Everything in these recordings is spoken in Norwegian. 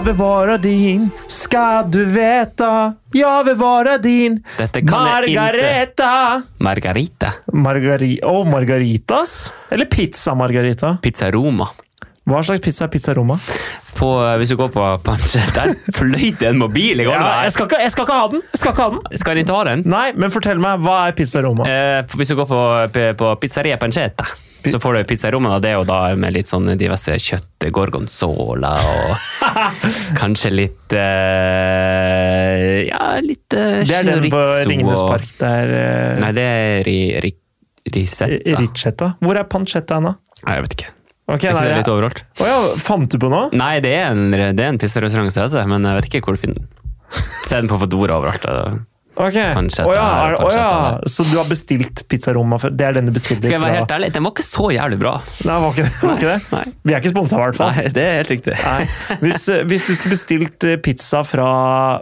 i gang. Jag din, skal du veta. Jeg vil være din, jeg. Margareta. Margarita. Margari oh, margaritas? Eller pizza margarita? Pizza Roma. Hva slags pizza er pizza Roma? På, hvis du går på pansjet der, fløy det en mobil i gulvet. Ja, jeg, skal ikke, jeg skal ikke ha den! Jeg skal ikke ha den. Skal ikke ha den? Nei, men fortell meg, hva er pizza Roma? Eh, hvis du går på, på Pizzeria Pancetta, så får du pizza Roma. og Det er jo da med litt sånn diverse kjøtt, gorgonzola og kanskje litt uh, Ja, litt eh, Det er den på Ringenes park. der uh, Nei, det er ri, ri, risetta. Ricetta. Hvor er pancetta da? Nei, jeg vet ikke. Ok, Er ikke nei, det er litt overalt? Å ja, fant du på noe? Nei, det er en, det er en pizzarestaurant som heter det, men jeg vet ikke hvor du finner den. Se den på Fodora overalt. Da. Ok. Pancetta ja, her, er, å ja. Så du har bestilt pizzaroma før? Det er den du bestilte? Skal jeg være fra- helt ærlig, den var ikke så jævlig bra. Nei, var ikke? Var ikke det? Nei. Vi er ikke sponsa, i hvert fall. Nei, det er helt riktig. Hvis, eh, hvis du skulle bestilt eh, pizza fra,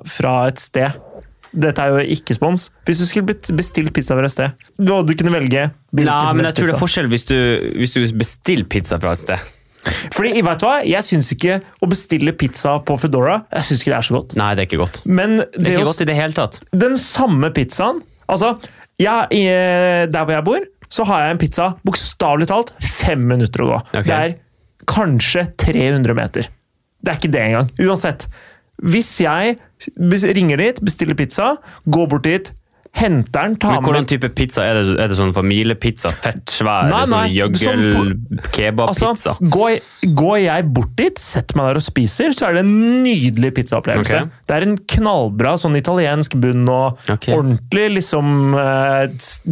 fra et sted Dette er jo ikke spons. Hvis du skulle bestilt pizza fra et sted Du, du kunne velge Nei, men jeg tror det er forskjell hvis du, hvis du bestiller pizza fra et sted. Fordi, vet du hva? Jeg syns ikke å bestille pizza på Foodora Jeg synes ikke det er så godt. Nei, det er ikke godt. Men Det det er ikke godt i det hele tatt. den samme pizzaen Altså, jeg, der hvor jeg bor, så har jeg en pizza bokstavelig talt fem minutter å gå. Okay. Det er kanskje 300 meter. Det er ikke det engang. Uansett. Hvis jeg ringer dit, bestiller pizza, går bort dit, henter den, tar Men hvordan type pizza? Er det, er det sånn familiepizza? Fett, svær? Nei, sånn nei, sånn kebabpizza? Altså, går, går jeg bort dit, setter meg der og spiser, så er det en nydelig pizzaopplevelse. Okay. Det er en knallbra sånn italiensk bunn og okay. ordentlig liksom eh,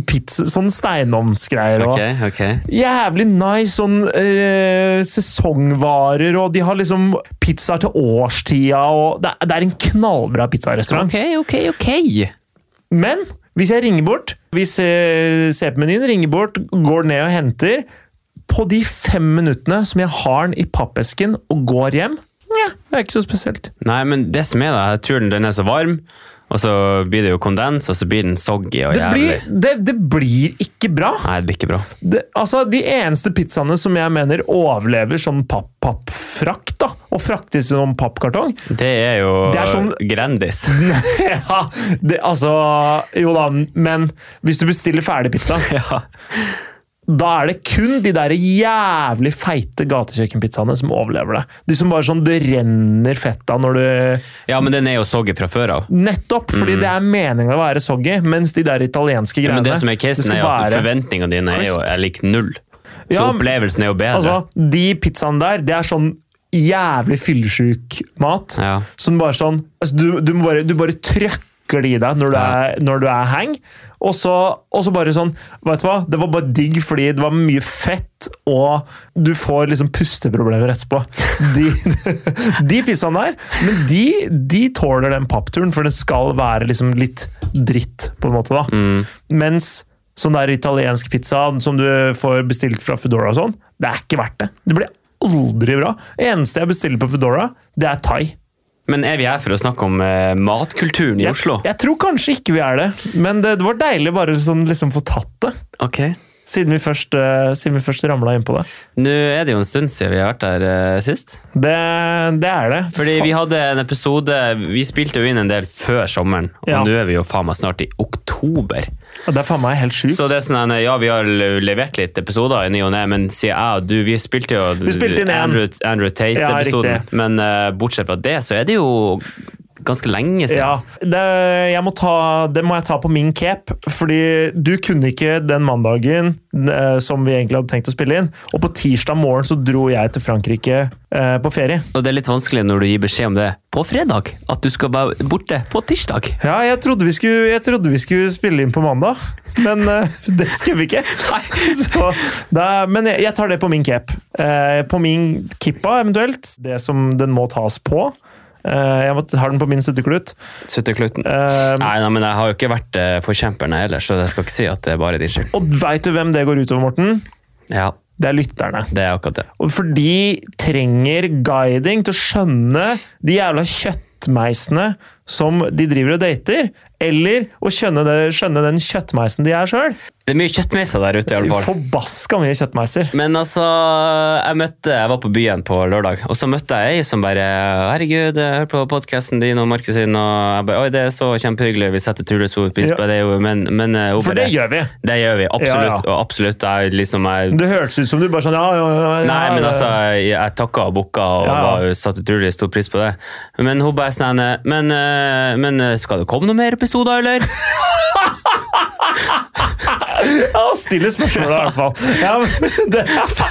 pizza, sånn steinovnsgreier. og Ok, ok. Jævlig nice sånn eh, sesongvarer, og de har liksom pizzaer til årstida, og det, det er en knallbra pizzarestaurant. Ok, ok, ok. Men hvis jeg ringer bort, hvis eh, CP-menyen ringer bort, går ned og henter På de fem minuttene som jeg har den i pappesken og går hjem, ja, det er ikke så spesielt. Nei, men det som er da, jeg tror den- er så varm, og så blir det jo kondens, og så blir den soggy og Det jævlig. blir, det, det blir ikke bra. Nei, det blir ikke bra. Det, altså, De eneste pizzaene som jeg mener overlever sånn papp- pappfrakt, da, og fraktes som pappkartong Det er jo Det er sånn- Grandis. Ja, det, altså Jo da, men hvis du bestiller ferdig pizza ja. Da er det kun de der jævlig feite gatekjøkkenpizzaene som overlever det. De som bare sånn det renner fett av når du ja, men den er jo soggy fra før av. Nettopp! Fordi det er meninga å være soggy, mens de der italienske Ja, greiene men det som er det casen, er at forventningene dine er jo er lik null. Så Ja, opplevelsen er jo bedre. Altså, de pizzaene der, det er sånn jævlig fyllesyk mat. Ja. Som bare sånn altså, du, du, bare, du bare trøkker det i deg når du, er, når du er hang. Og så, og så bare sånn Vet du hva? Det var bare digg fordi det var mye fett, og du får liksom pusteproblemer etterpå. De, de pizzaene der, men de, de tåler den pappturen, for den skal være liksom litt dritt, på en måte. da. Mm. Mens sånn der italiensk pizza som du får bestilt fra Foodora og sånn, det er ikke verdt det. Det blir aldri bra. Det eneste jeg bestiller på Foodora, det er thai. Men er vi her for å snakke om eh, matkulturen i Jeg, Oslo? jeg tror kanskje ikke vi er det, men det, det var deilig bare sånn liksom få tatt det. Ok. Siden vi først, uh, siden vi først ramla inn på det. Nå er det jo en stund siden vi har vært der uh, sist. det. Det er det. Fordi vi hadde en episode Vi spilte jo inn en del før sommeren, og Ja. nå er vi jo faen meg snart i oktober. Det er faen meg helt sjukt. Så det er sånn, ja, vi har levert litt episoder i ny og ne, men sier jeg og du, vi spilte jo Vi spilte. Andrew, Andrew Tate-episoden. Ja, men uh, bortsett fra det, så er det jo ganske lenge siden. Ja, det, må ta, det må jeg ta på min cape, fordi du kunne ikke den mandagen eh, som vi egentlig hadde tenkt å spille inn. Og på tirsdag morgen så dro jeg til Frankrike eh, på ferie. Og det er litt vanskelig når du gir beskjed om det på fredag, at du skal være borte på tirsdag. Ja, jeg trodde vi skulle, jeg trodde vi skulle spille inn på mandag, men eh, det skal vi ikke. Så, da, men jeg, jeg tar det på min cape. Eh, på min kippa eventuelt, det som den må tas på. Eh, jeg har den på min sutteklut. Suttekluten. Eh, Nei, nei, men jeg har jo ikke vært uh, forkjemperen heller, så jeg skal ikke si at det er bare din skyld. og veit du hvem det går utover, Morten? Ja, Det er lytterne. det er akkurat det. Og For de trenger guiding til å skjønne de jævla kjøttmeisene som de driver og dater, eller å skjønne, det, skjønne den kjøttmeisen de er sjøl. Det er mye kjøttmeiser der ute, i alle fall. Forbaska mye kjøttmeiser. Men altså, jeg møtte, jeg var på byen på lørdag, og så møtte jeg ei som bare 'Herregud, jeg hører på podkasten din og Markus sin', og jeg bare 'Oi, det er så kjempehyggelig, vi setter pris på det', men, men eh, hun For det gjør vi. Det gjør vi, absolutt. Ja, ja. Absolutt. Jeg, liksom, jeg, Det hørtes ut som du bare sånn ja, ja, ja, Nei, men altså, jeg, jeg takka og booka og Ja, ja. satte utrolig stor pris på det. Men hun bare sånn men, eh, men skal det komme noen mer episoder, eller? Ja, stille spørsmål i hvert fall. Ja, det, altså,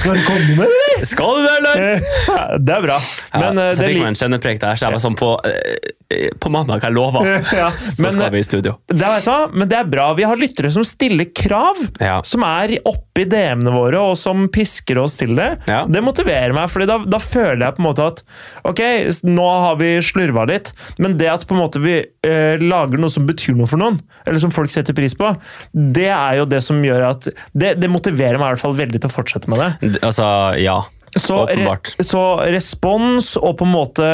skal det komme mer, eller? Skal du det, eller? Det er bra. Men, ja, eh, så jeg fikk meg en kjennepreg der, så jeg var sånn på eh, På mandag, jeg lover. ja, Så men, skal vi i studio. det, men det er bra. Vi har lyttere som stiller krav, Ja. som er oppi DM-ene våre, og som pisker oss til det. Det motiverer meg, fordi da, da føler jeg på en måte at ok, nå har vi slurva litt, men det at på en måte vi eh, lager noe som betyr noe for noen, eller som folk setter pris på, det er jo det som gjør at Det, det motiverer meg i hvert fall veldig til å fortsette med det. Altså, ja. Så, re, så respons og på en måte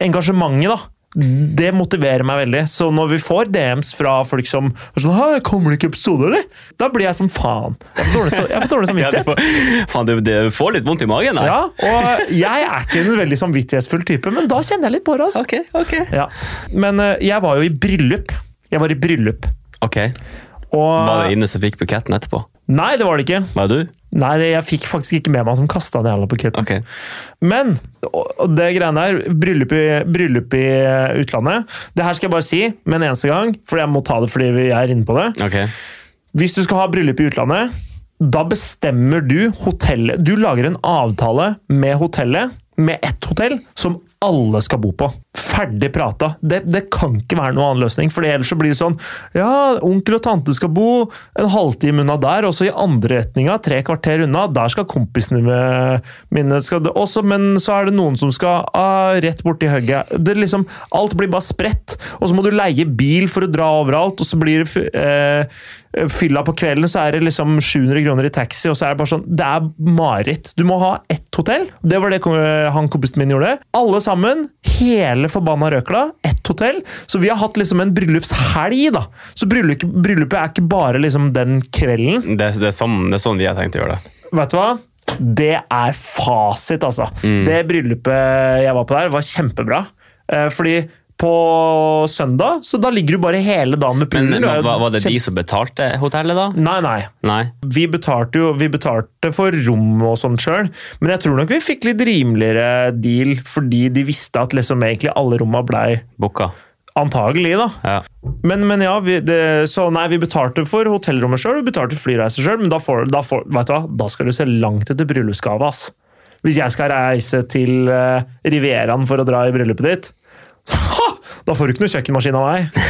engasjementet, da. Det motiverer meg veldig. Så når vi får DMs fra folk som er sånn «Hæ, 'Kommer det ikke episode, eller?' Da blir jeg som faen. Jeg får dårlig, samvittighet. jeg får Ja, du, faen, du, du får litt vondt i magen da. Ja, og jeg er ikke en veldig samvittighetsfull type, men da kjenner jeg litt på det. altså. Okay, okay. Ja. Men eh, jeg var jo i bryllup. Jeg var i bryllup. Ok, Og Var det Ine som fikk buketten etterpå? Nei, det var det ikke. Var det du? Nei, Jeg fikk faktisk ikke med meg at de kasta den jævla buketten. Okay. Men det greiene der, bryllup i, bryllup i utlandet Det her skal jeg bare si med en eneste gang, for jeg må ta det fordi jeg er inne på det. Okay. Hvis du skal ha bryllup i utlandet, da bestemmer du hotellet Du lager en avtale med hotellet, med ett hotell, som alle skal bo på. Ferdig prata. Det, det kan ikke være noen annen løsning, for ellers så blir det sånn Ja, onkel og tante skal bo en halvtime unna der, og så i andre retninga, tre kvarter unna, der skal kompisene mine skal også, Men så er det noen som skal ah, rett borti hugget. Det liksom, alt blir bare spredt, og så må du leie bil for å dra overalt, og så blir det eh, fylla på kvelden, så er det liksom 700 kroner i taxi, og så er det bare sånn Det er mareritt. Du må ha ett hotell. Det var det han kompisen min gjorde. Alle sammen, hele forbanna røkla, ett hotell. Så vi har hatt liksom en bryllupshelg, da. Så bryllupet, bryllupet er ikke bare liksom den kvelden. Det, det, er sånn, det er sånn vi har tenkt å gjøre det. Vet du hva? Det er fasit, altså. Det bryllupet jeg var på der, var kjempebra. Eh, Fordi på søndag, så da ligger du bare hele dagen med Men poolen. Du er var, var det de som betalte hotellet, da? Nei, nei. Nei? Vi betalte jo vi betalte for rom og sånn sjøl, men jeg tror nok vi fikk litt rimeligere deal fordi de visste at liksom egentlig alle romma blei Booka? antagelig, da. Ja. Men, men ja, vi, det, så nei, vi betalte for hotellrommet sjøl, vi betalte flyreiser sjøl, men da, får, da, får, vet du hva? da skal du se langt etter bryllupsgave, ass. Hvis jeg skal reise til uh, Rivieraen for å dra i bryllupet ditt, ha! da får du ikke noe kjøkkenmaskin av meg.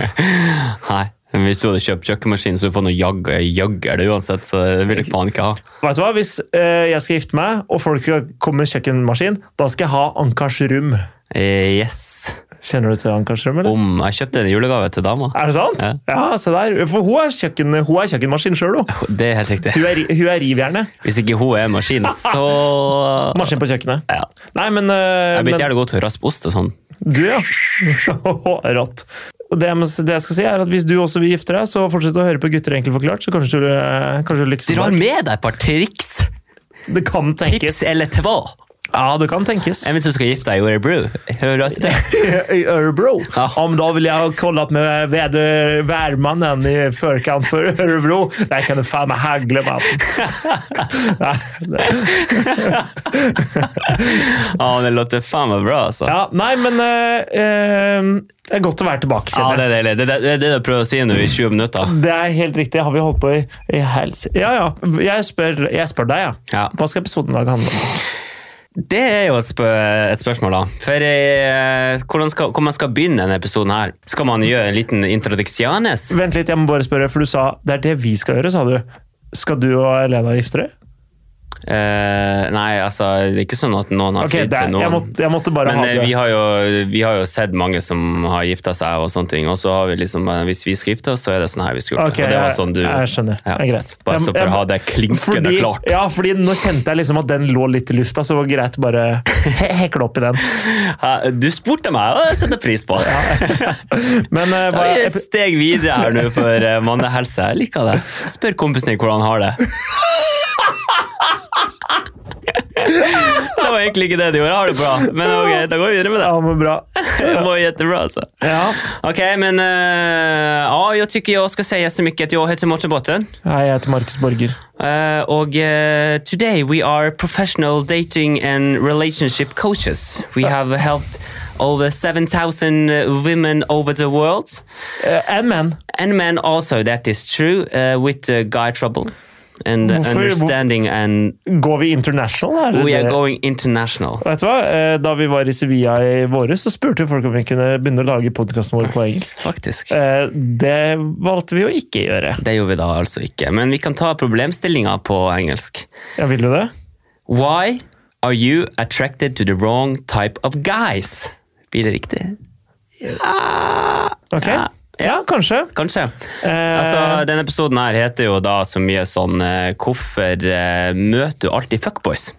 Nei. Men hvis du hadde kjøpt kjøkkenmaskin, så du får noe jagg, jagger det uansett, så det vil jeg faen ikke ha. Vet du hva? Hvis eh, jeg skal gifte meg, og folk skal komme med kjøkkenmaskin, da skal jeg ha Ankars rum. Eh, Yes. Kjenner du til Ankars rum, eller? Om jeg kjøpte en julegave til dama. Er det sant? Ja. Ja, se der. For hun er, kjøkken, hun er kjøkkenmaskin sjøl, hun. Det er helt riktig. Hun er, hun er rivjernet. Hvis ikke hun er maskin, så Maskin på kjøkkenet. ja. Nei, men, uh, Jeg blir men jævlig god til å raspe ost og sånn. Du, ja. Rått. Det, jeg det jeg skal si er at Hvis du også vil gifte deg, så fortsett å høre på Gutter enkelt forklart. så kanskje du, eh, kanskje du lykkes. Drar med deg et par triks! Det kan tenkes. Tips eller två! Ja, det kan tenkes. Jeg vet du skal gifte deg i Örebro. Hører du det? I Örebro. Ja. Om da ville jeg ha kollet med väder, værmannen i førkant for Örebro. Der kan du faen meg hagle man. ja, Ja, det låter faen meg bra, altså. Ja, ja, nei, men uh, eh, det er godt å være tilbake, det er. Det er det, er det du prøver å si nå i 20 minutter. Det er helt riktig. Har vi holdt på i, i helse? Ja, ja. Jeg spør, jeg spør deg, ja. Ja. Hva skal episoden i dag handle om? Det er jo et, spø et spørsmål, da. For eh, hvordan skal, hvor man skal begynne denne episoden her? Skal man gjøre en liten introduksjones? Vent litt, jeg må bare spørre, for du sa det er det vi skal gjøre, sa du. Skal du og Elena gifte dere? Eh, nei, altså, det er ikke sånn at noen har okay, fridd til noen. jeg, måtte, jeg måtte Men ha eh, vi har, jo, vi har jo sett mange som har gifta seg, og sånne ting. Og så har vi liksom, eh, hvis vi skal gifte oss, så er det sånn her vi skal gjøre Ok, det. Og det var sånn du jeg skjønner. Ja. Det er greit. Bare så for jeg- å ha det klinkende fordi, klart. Ja, fordi nå kjente jeg liksom at den lå litt i lufta, så det var greit bare he hekle opp i den. Ja, Du spurte meg, og jeg setter pris på det. Men uh, Da er et steg videre her nå for uh, mannehelse. Jeg liker det. Spør kompisen din hvordan han har det. Det var egentlig ikke det de gjorde. Jeg har det bra. Men ok, da går vi videre med det. ja, men bra. Det var jättebra alltså. Ja. Okej, men eh, ja, jag tycker jag ska säga så mycket att jag heter Morten Botten. Hei, jeg heter Markus Borger. Uh, og uh, today we are professional dating and relationship coaches. We have helped over 7,000 women over the world. and men. And men also, that is true, with guy trouble. And Hvorfor- understanding and Går vi international? Er we are going international. Vet du hva? Eh, Da vi var i Sevilla i våre, så spurte folk om vi kunne begynne å lage podkasten vår på engelsk. Faktisk. Eh, Det valgte vi å ikke gjøre. Det gjorde vi da altså ikke. Men vi kan ta problemstillinga på engelsk. Ja, Vil du det? Why are you attracted to the wrong type of guys? Blir det riktig? Ok? Ja. Ja, kanskje. Kanskje. Eh, Altså, Denne episoden her heter jo da så mye sånn eh, Hvorfor eh, møter du alltid fuckboys?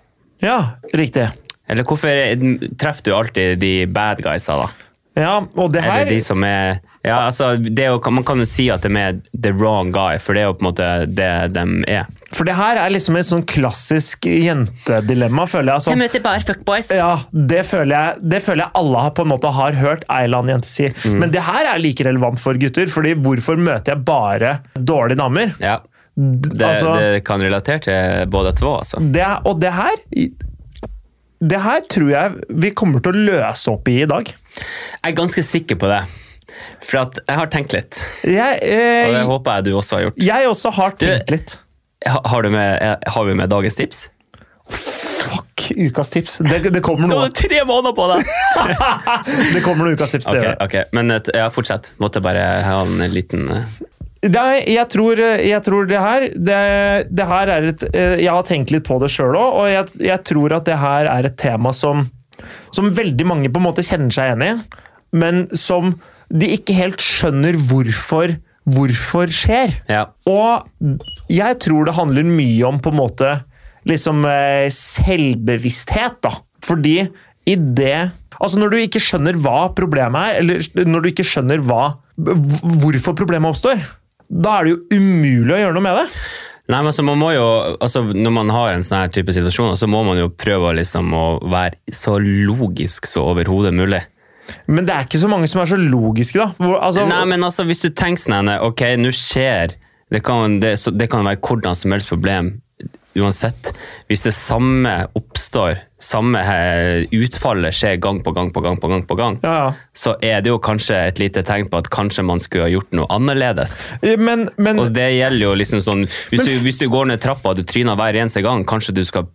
Ja, riktig. Eller hvorfor eh, treffer du alltid de bad guysa, da? Ja, og det her Eller de som er Ja, altså, det er jo, Man kan jo si at de er the wrong guy, for det er jo på en måte det de er. For det her er liksom et sånn klassisk jentedilemma, føler jeg. Sånn, møter bare fuckboys. ja, det føler, jeg, det føler jeg alle har på en måte har hørt ei eller annen jente si. Mm. Men det her er like relevant for gutter, fordi hvorfor møter jeg bare dårlige damer? Ja. Det, altså- det kan relatere til både to, altså. Det, og det her Det her tror jeg vi kommer til å løse opp i i dag. Jeg er ganske sikker på det. For at jeg har tenkt litt, Jeg, og det eh, håper jeg du også har gjort. jeg også har tenkt Du- litt. Har, du med, har vi med dagens tips? Fuck, ukas tips. Det, det kommer Du hadde tre måneder på deg! Det kommer noe ukas tips. til det. ok, Men ja, fortsett. Måtte bare ha en liten eh, Nei, jeg tror, jeg tror det her det, det her er et eh, Jeg har tenkt litt på det sjøl òg, og jeg, jeg tror at det her er et tema som, som veldig mange på en måte kjenner seg igjen i, men som de ikke helt skjønner hvorfor, hvorfor skjer. Ja. Og jeg tror det handler mye om på en måte liksom eh, selvbevissthet, da. Fordi i det Altså, når du ikke skjønner hva problemet er, eller når du ikke skjønner hva, hvorfor problemet oppstår, da er det jo umulig å gjøre noe med det. Nei, men altså, man må jo, altså, Når man har en sånn her type situasjon, så må man jo prøve liksom, å være så logisk så overhodet mulig. Men det er ikke så mange som er så logiske, da. Hvor, altså, Nei, men altså, Hvis du tenker sånn Ok, nå skjer det kan, det, så, det kan være hvordan som helst problem uansett. Hvis det samme oppstår, samme eh, utfallet skjer gang på gang på gang, på gang, på gang, ja, ja. så er det jo kanskje et lite tegn på at kanskje man skulle ha gjort noe annerledes. Men, men Og det gjelder jo liksom sånn Hvis, Men du, hvis du går ned trappa og du tryner hver eneste gang, kanskje du skal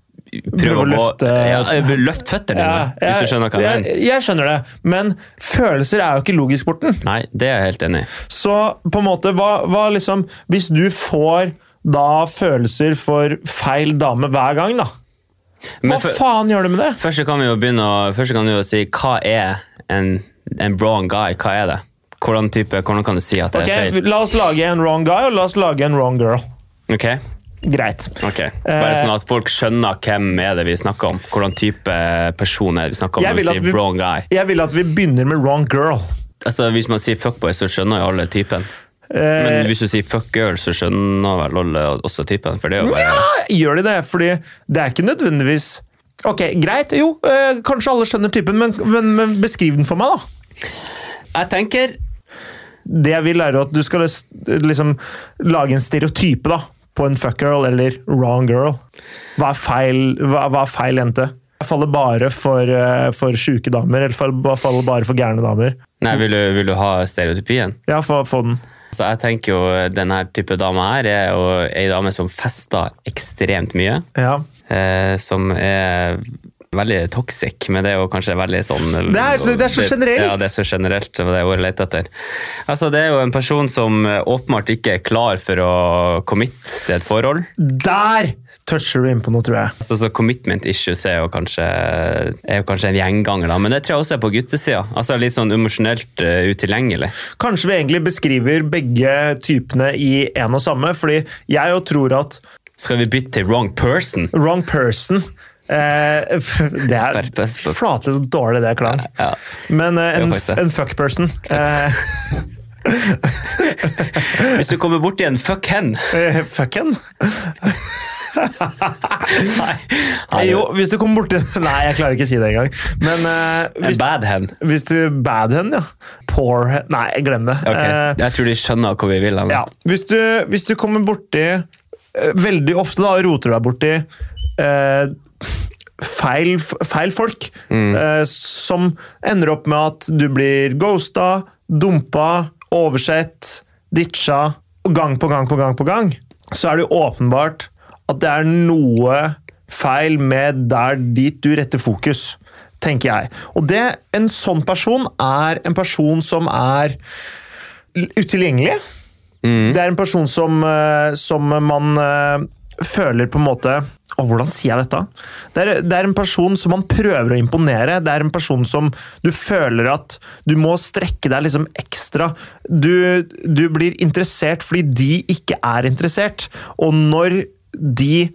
prøve å løfte- ja, løfte føttene dine. ja, hvis du skjønner hva jeg jeg, mener. jeg skjønner det, men følelser er jo ikke logisk, Borten. Nei, det er jeg helt enig i. Så på en måte, hva, hva liksom Hvis du får da følelser for feil dame hver gang, da. Hva for- faen gjør det med det? Først kan vi jo begynne å, først kan vi jo si hva er en, en wrong guy? Hva er det? Hvordan, type, hvordan kan du si at det okay, er feil? La oss lage en wrong guy, og la oss lage en wrong girl. Ok, Greit. Okay. Bare Eh, sånn at folk skjønner hvem er det vi snakker om. Hvordan type person er det vi snakker om Jeg når vi sier vi- wrong guy. Jeg vil at vi begynner med wrong girl. Altså, Hvis man sier fuckboy, så skjønner jo alle typen. Eh, Men hvis du sier fuck girl, så skjønner vel alle også typen. For det er jo bare ja, gjør de det? Fordi det er ikke nødvendigvis Ok, greit. Jo, øh, kanskje alle skjønner typen, men, men, men beskriv den for meg, da. Jeg tenker Det jeg vil, er at du skal liksom lage en stereotype da, på en fuck girl eller wrong girl. Hva er feil, hva, hva er feil jente? Jeg faller bare for, for sjuke damer, eller faller bare for gærne damer. Nei, vil du, vil du ha stereotypien? Ja, få den. Så jeg tenker jo denne type dame her er jo ei dame som fester ekstremt mye. Ja. Eh, som er veldig toxic, men det er jo kanskje veldig sånn Det er så- det er så generelt. Ja, det er så generelt. Det er det ordet jeg leter etter. Altså, det er jo en person som eh, åpenbart ikke er klar for å commit til et forhold. Der toucher du inn på noe, tror jeg. Altså, så commitment issues er jo kanskje, er jo kanskje en gjenganger, da. men det tror jeg også er på guttesida. Altså, litt sånn emosjonelt uh, utilgjengelig. Kanskje vi egentlig beskriver begge typene i en og samme, fordi jeg jo tror at Skal vi bytte til wrong person? wrong person eh, Det er flate så dårlig det klang. Ja. Men eh, en, en fuck person eh, Hvis du kommer borti en fuck hen Fuck hen? Nei, Jo, hvis du kommer borti Nei, jeg klarer ikke å si det engang. Men En hvis, bad hen. hvis du bad hen, ja. Poor hen Nei, glem det. Okay. Jeg tror de skjønner hvor vi vil hen. Ja, hvis du, hvis du kommer borti eh, Veldig ofte da roter du deg borti eh, feil, feil folk. Eh, som ender opp med at du blir ghosta, dumpa, oversett, ditcha. Og gang på gang på gang på gang så er det jo åpenbart at det er noe feil med der dit du retter fokus, tenker jeg. Og det, en sånn person er en person som er utilgjengelig. Det er en person som, eh, som man eh, føler på en måte Å, hvordan sier jeg dette? Det er, det er en person som man prøver å imponere. Det er en person som du føler at du må strekke deg liksom ekstra. Du, du blir interessert fordi de ikke er interessert. Og når de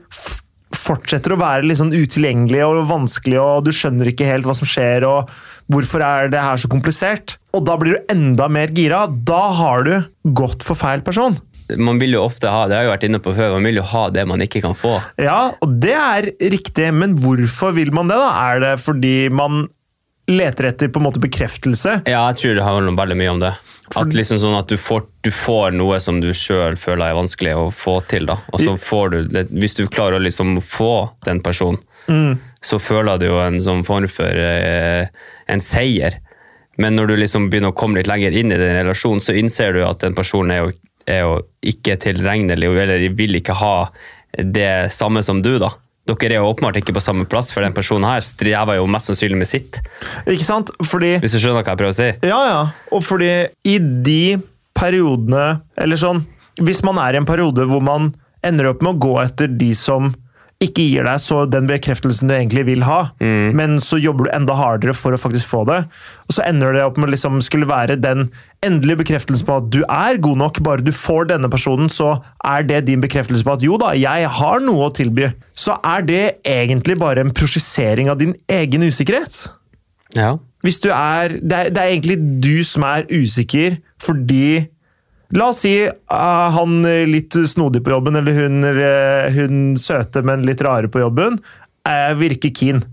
fortsetter å være litt sånn utilgjengelige og vanskelige, og du skjønner ikke helt hva som skjer, og hvorfor er det her så komplisert, og da blir du enda mer gira, da har du gått for feil person. Man vil jo ofte ha det har jeg jo vært inne på før, man vil jo ha det man ikke kan få. Ja, og det er riktig, men hvorfor vil man det, da? Er det fordi man leter etter på en måte bekreftelse? Ja, jeg tror det handler veldig mye om det. At liksom sånn at du får, du får noe som du sjøl føler er vanskelig å få til. da. Og så får du det, Hvis du klarer å liksom få den personen, så føler du jo en sånn form for eh, en seier. Men når du liksom begynner å komme litt lenger inn i den relasjonen, så innser du at den personen er jo, er jo ikke tilregnelig, eller vil ikke ha det samme som du, da. Dere er jo åpenbart ikke på samme plass, for den personen her strever jo mest sannsynlig med sitt. Ikke sant? Fordi Hvis du skjønner hva jeg prøver å si? Ja, ja. Og fordi i de periodene Eller sånn Hvis man er i en periode hvor man ender opp med å gå etter de som ikke gir deg så den bekreftelsen du egentlig vil ha, men så jobber du enda hardere for å faktisk få det. Og så ender det opp med liksom skulle være den endelige bekreftelsen på at du er god nok. Bare du får denne personen, så er det din bekreftelse på at jo da, jeg har noe å tilby. Så er det egentlig bare en prosjisering av din egen usikkerhet. Ja. Hvis du er det, er det er egentlig du som er usikker fordi La oss si uh, han litt snodig på jobben, eller hun, uh, hun søte, men litt rare på jobben, uh, virker keen.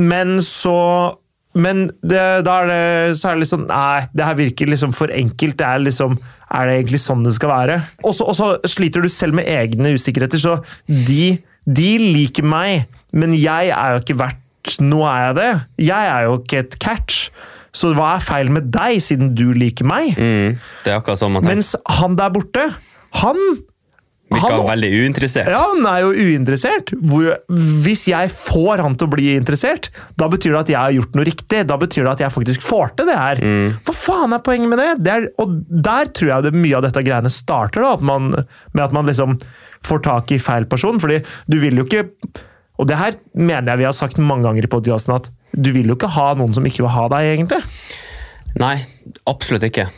Men så Men det, da er det, så er det liksom Nei, det her virker liksom for enkelt. Det er liksom Er det egentlig sånn det skal være? Og så sliter du selv med egne usikkerheter, så de, de liker meg, men jeg er jo ikke verdt Nå er jeg det. Jeg er jo ikke et catch. Så hva er feil med deg, siden du liker meg? Mm, det er akkurat sånn man tenker. Mens han der borte, han Virker han, veldig uinteressert. ja, han er jo uinteressert. Hvor, hvis jeg får han til å bli interessert, da betyr det at jeg har gjort noe riktig. Da betyr det at jeg faktisk får til det her. Hva faen er poenget med det? det er, og der tror jeg det mye av dette greiene starter, da, at man, med at man liksom får tak i feil person. fordi du vil jo ikke Og det her mener jeg vi har sagt mange ganger i podkasten, at du vil jo ikke ha noen som ikke vil ha deg, egentlig. Nei, absolutt ikke.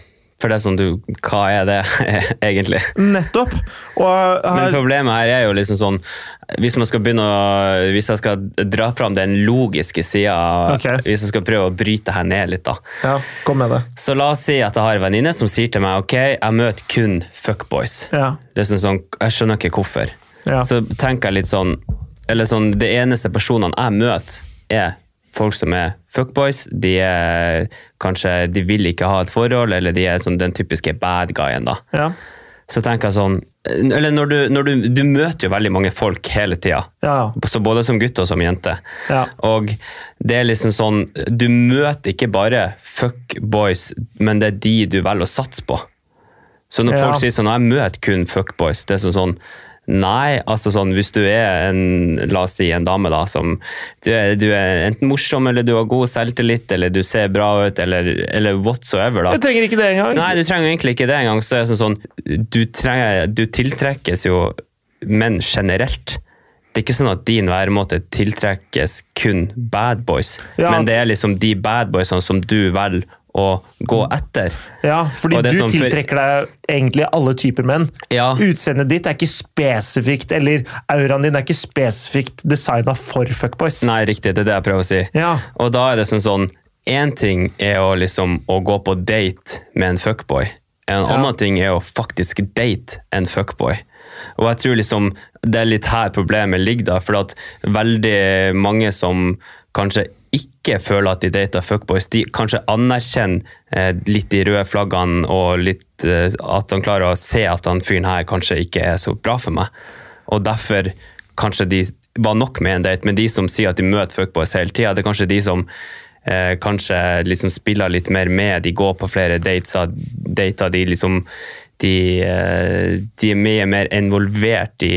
For det er sånn, du, hva er det egentlig? Nettopp. Og Men problemet her er jo liksom sånn Hvis man skal begynne å Hvis jeg skal dra fram den logiske sida, okay. hvis jeg skal prøve å bryte her ned litt, da. ja, kom med det. Så la oss si at jeg har en venninne som sier til meg ok, jeg møter kun fuckboys. Ja. Det er sånn, sånn, jeg skjønner ikke hvorfor. Ja. Så tenker jeg litt sånn Eller sånn, det eneste personene jeg møter, er folk som er fuckboys. De er kanskje De vil ikke ha et forhold, eller de er sånn den typiske bad guyen, da. Ja. Så tenker jeg sånn Eller når du, når du, du møter jo veldig mange folk hele tida. Ja. Både som gutt og som jente. Ja. Og det er liksom sånn Du møter ikke bare fuckboys, men det er de du velger å satse på. Så når folk sier sånn 'jeg møter kun fuckboys', det er sånn sånn Nei, altså sånn hvis du er en la oss si en dame da, som du er, du er enten morsom, eller du har god selvtillit, eller du ser bra ut, eller, eller whatsoever, da. Du trenger ikke det engang. Nei, du trenger egentlig ikke det engang. Så er det sånn, sånn du, trenger, du tiltrekkes jo menn generelt. Det er ikke sånn at din væremåte tiltrekkes kun bad boys, Ja. men det er liksom de bad boysene som du velger å gå etter. Ja, fordi du som tiltrekker deg egentlig alle typer menn. Ja. Utseendet ditt er ikke spesifikt, eller auraen din er ikke spesifikt designa for fuckboys. Nei, riktig, det er det jeg prøver å si. Ja. Og da er det sånn sånn Én ting er å liksom å gå på date med en fuckboy. En Ja. annen ting er å faktisk date en fuckboy. Og jeg tror liksom det er litt her problemet ligger, da, for at veldig mange som kanskje ikke føler at de dater fuckboys, de kanskje anerkjenner eh, litt de røde flaggene og litt eh, at han klarer å se at han fyren her kanskje ikke er så bra for meg. Og derfor kanskje de var nok med en date, men de som sier at de møter fuckboys hele tida, det er kanskje de som eh, kanskje liksom spiller litt mer med, de går på flere dates, dater, de liksom de, eh, de er mye mer involvert i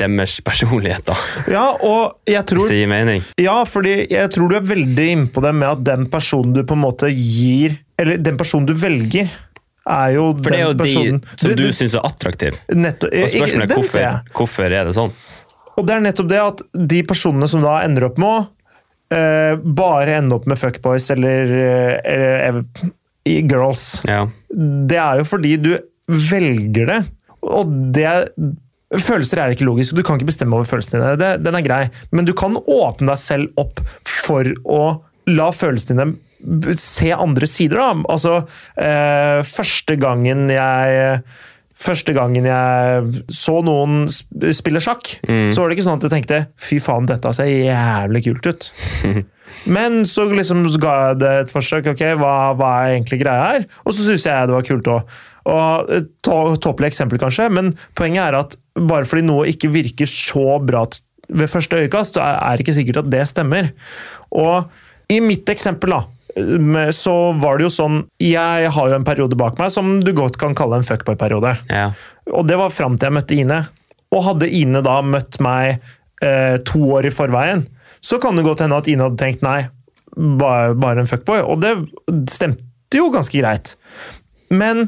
deres personlighet, da, ja, og jeg hvis tror det gir mening. Ja, fordi jeg tror du er veldig inne på det med at den personen du på en måte gir Eller den personen du velger, er jo For det er jo personen de som du, syns er attraktiv. Netto, Og spørsmålet er den hvorfor, hvorfor er det sånn? Og det er nettopp det at de personene som da ender opp med å uh, bare ende opp med fuckboys eller, uh, eller uh, girls, Ja. Det er jo fordi du velger det. Og det er, Følelser er ikke logisk, du kan ikke bestemme over følelsene dine. Det, den er grei. Men du kan åpne deg selv opp for å la følelsene dine se andre sider. Da. Altså, eh, første gangen jeg Første gangen jeg så noen spille sjakk, så var det ikke sånn at jeg tenkte fy faen, dette ser jævlig kult ut. Men så liksom ga jeg det et forsøk. ok, Hva, hva er egentlig greia her? Og så syns jeg det var kult òg. Og et tå- Tåpelig eksempel, kanskje, men poenget er at bare fordi noe ikke virker så bra ved første øyekast, så er er det ikke sikkert at det stemmer. Og i mitt eksempel, da, så var det jo sånn Jeg har jo en periode bak meg som du godt kan kalle en fuckboy-periode. ja. Og det var fram til jeg møtte Ine. Og hadde Ine da møtt meg eh, to år i forveien, så kan det godt hende at Ine hadde tenkt nei, bare, bare en fuckboy. Og det stemte jo ganske greit. Men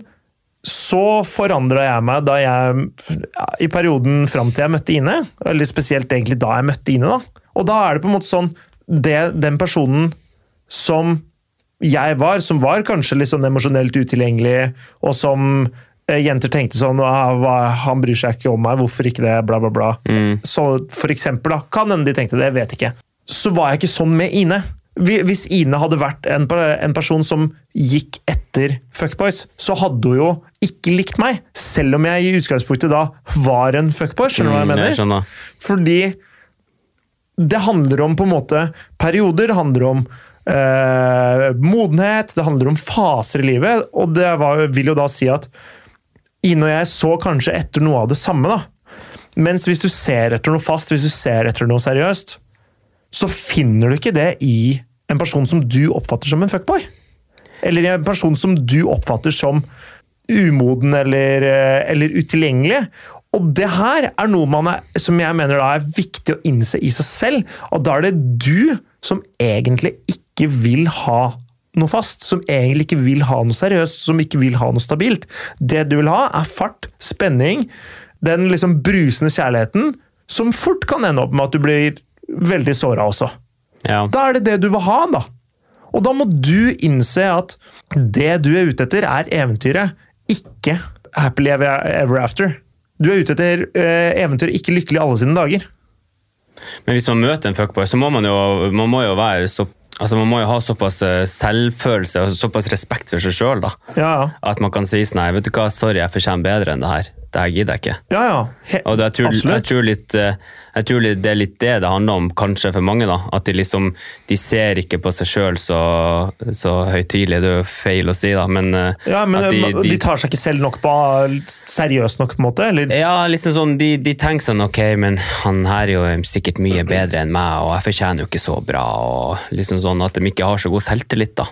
så forandra jeg meg da jeg I perioden fram til jeg møtte Ine, eller spesielt egentlig da jeg møtte Ine. da. Og da er det på en måte sånn det, Den personen som jeg var, som var kanskje litt sånn emosjonelt utilgjengelig, og som eh, jenter tenkte sånn Han bryr seg ikke om meg, hvorfor ikke det? Bla, bla, bla. Så for eksempel, da. Kan hende de tenkte det, jeg vet ikke. Så var jeg ikke sånn med Ine. Hvis Ine hadde vært en, person som gikk etter fuckboys, så hadde hun jo ikke likt meg. Selv om jeg i utgangspunktet da var en fuckboy. Skjønner du hva jeg Mm, mener? Jeg skjønner. Fordi det handler om på en måte perioder, det handler om eh, modenhet, det handler om faser i livet. Og det var, vil jo da si at Ine og jeg så kanskje etter noe av det samme. da. Mens hvis du ser etter noe fast, hvis du ser etter noe seriøst, så finner du ikke det i en person som du oppfatter som en fuckboy. Eller i en person som du oppfatter som umoden eller, eh, eller utilgjengelig. Og det her er noe man er, som jeg mener da er viktig å innse i seg selv. Og da er det du som egentlig ikke vil ha noe fast, som egentlig ikke vil ha noe seriøst, som ikke vil ha noe stabilt. Det du vil ha, er fart, spenning, den liksom brusende kjærligheten, som fort kan ende opp med at du blir veldig såra også. Ja. Da er det det du vil ha, da. Og da må du innse at det du er ute etter, er eventyret, ikke happily ever, after. Du er ute etter eh, eventyret, ikke lykkelig alle sine dager. Men hvis man møter en fuckboy, så må man jo, man må jo være så Altså Man må jo ha såpass eh, selvfølelse og såpass respekt for seg sjøl Ja, ja. at man kan si sånn Nei, vet du hva, sorry, jeg fortjener bedre enn det her. Det her gidder jeg ikke. ja, ja. He Og det, jeg, tror, jeg, tror litt, eh, jeg tror litt, det er litt det det handler om, kanskje for mange. da, At de liksom, de ser ikke på seg sjøl så, så høytidelig. Det er jo feil å si, da, men, eh, ja, men de, de, de tar seg ikke selv nok på seriøst nok, på en måte? Eller? Ja, liksom sånn, de, de tenker sånn ok, men han her er jo sikkert mye bedre enn meg, og jeg fortjener jo ikke så bra. og liksom sånn At de ikke har så god selvtillit. da.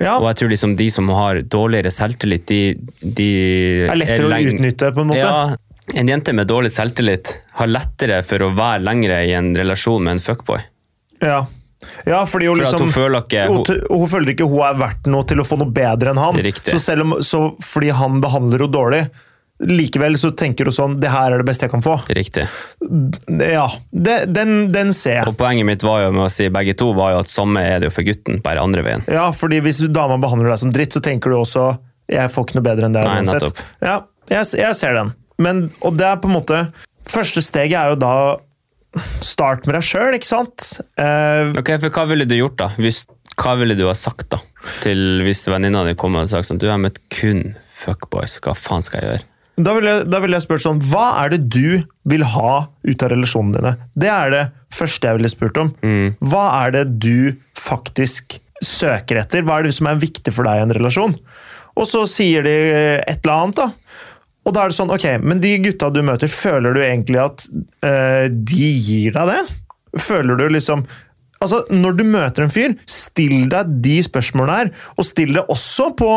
Ja, Og jeg tror liksom de som har dårligere selvtillit, de, de er lettere å utnytte, på en måte. Ja, En jente med dårlig selvtillit har lettere for å være lengre i en relasjon med en fuckboy. Ja. ja, fordi hun For liksom hun føler ikke hun, hun, hun føler ikke hun er verdt noe til å få noe bedre enn han. Riktig. Så selv om, så fordi han behandler henne dårlig, likevel så tenker du sånn Det her er det beste jeg kan få. Riktig. Ja, det, den, den ser jeg. Og poenget mitt var jo med å si begge to var jo at samme er det jo for gutten, bare andre veien. Ja, fordi hvis dama behandler deg som dritt, så tenker du også jeg får ikke noe bedre enn det. Nei, nettopp. Ja, jeg, jeg ser den. Men, og det er på en måte Første steget er jo da Start med deg sjøl, ikke sant? Uh, Ok, for Hva ville du gjort, da? Hvis, hva ville du ha sagt da? Til Hvis venninna di kom og hadde sagt sånn Du har møtt kun fuckboys, hva faen skal jeg gjøre? Da ville jeg, da vil jeg spurt sånn Hva er det du vil ha ut av relasjonene dine? Det er det første jeg ville spurt om. Hva er det du faktisk søker etter? Hva er det som er viktig for deg i en relasjon? Og så sier de et eller annet, da. Og da er det sånn, ok, men de gutta du møter, føler du egentlig at eh, de gir deg det? Føler du liksom Altså, Når du møter en fyr, still deg de spørsmålene her. Og still det også på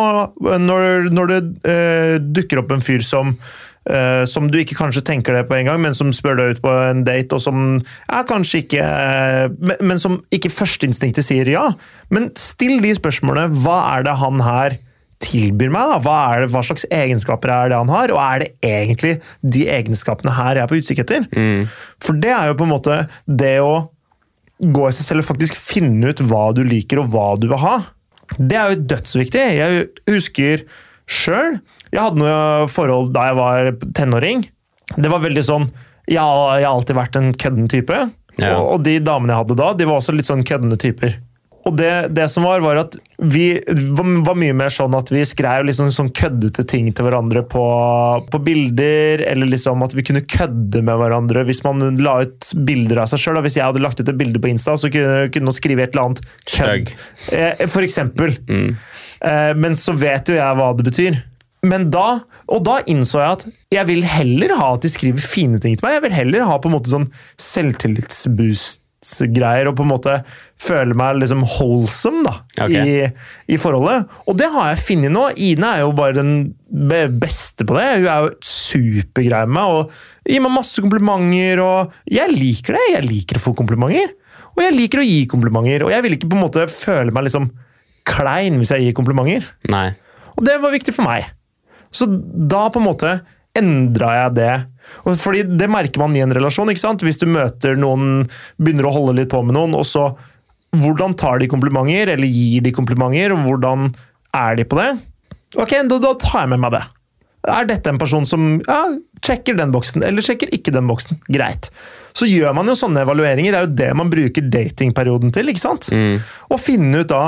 når, når det uh, dukker opp en fyr som Uh, som du ikke kanskje tenker det på en gang, men som spør deg ut på en date, og som er kanskje ikke uh, men, men som ikke førsteinstinktet sier ja. Men still de spørsmålene. Hva er det han her tilbyr meg? da? Hva, det, hva slags egenskaper er det han har? Og er det egentlig de egenskapene her jeg er på utkikk etter? For det er jo på en måte det å gå i seg selv og faktisk finne ut hva du liker og hva du vil ha. Det er jo dødsviktig. Jeg husker sjøl Jeg hadde noe forhold da jeg var tenåring. Det var veldig sånn Jeg har, jeg har alltid vært en kødden type. Ja. Og, og de damene jeg hadde da, de var også litt sånn køddende typer. Og det, det som var, var at vi var, mye mer sånn at vi skrev liksom sånn køddete ting til hverandre på, på bilder, eller liksom at vi kunne kødde med hverandre hvis man la ut bilder av seg sjøl. Hvis jeg hadde lagt ut et bilde på Insta, så kunne kunne noen skrive et eller annet kødd. Eh, For eksempel. Mm. Eh, Men så vet jo jeg hva det betyr. Men da, og da innså jeg at jeg vil heller ha at de skriver fine ting til meg. Jeg vil heller ha på en måte sånn selvtillitsboost-greier og på en måte føle meg liksom wholesome da, okay. i, i forholdet. Og det har jeg funnet nå. Ine er jo bare den beste på det. Hun er jo supergrei med meg og gir meg masse komplimenter. og Jeg liker det. Jeg liker å få komplimenter. Og jeg liker å gi komplimenter. Og jeg vil ikke på en måte føle meg liksom klein hvis jeg gir komplimenter. Nei. Og det var viktig for meg. Så da på en måte endra jeg det. Og fordi Det merker man i en relasjon. ikke sant? Hvis du møter noen, begynner å holde litt på med noen, og så Hvordan tar de komplimenter, eller gir de komplimenter, og hvordan er de på det? Ok, da, da tar jeg med meg det. Er dette en person som ja, sjekker den boksen, eller sjekker ikke den boksen? Greit. Så gjør man jo sånne evalueringer. Det er jo det man bruker datingperioden til. ikke sant? Å finne ut da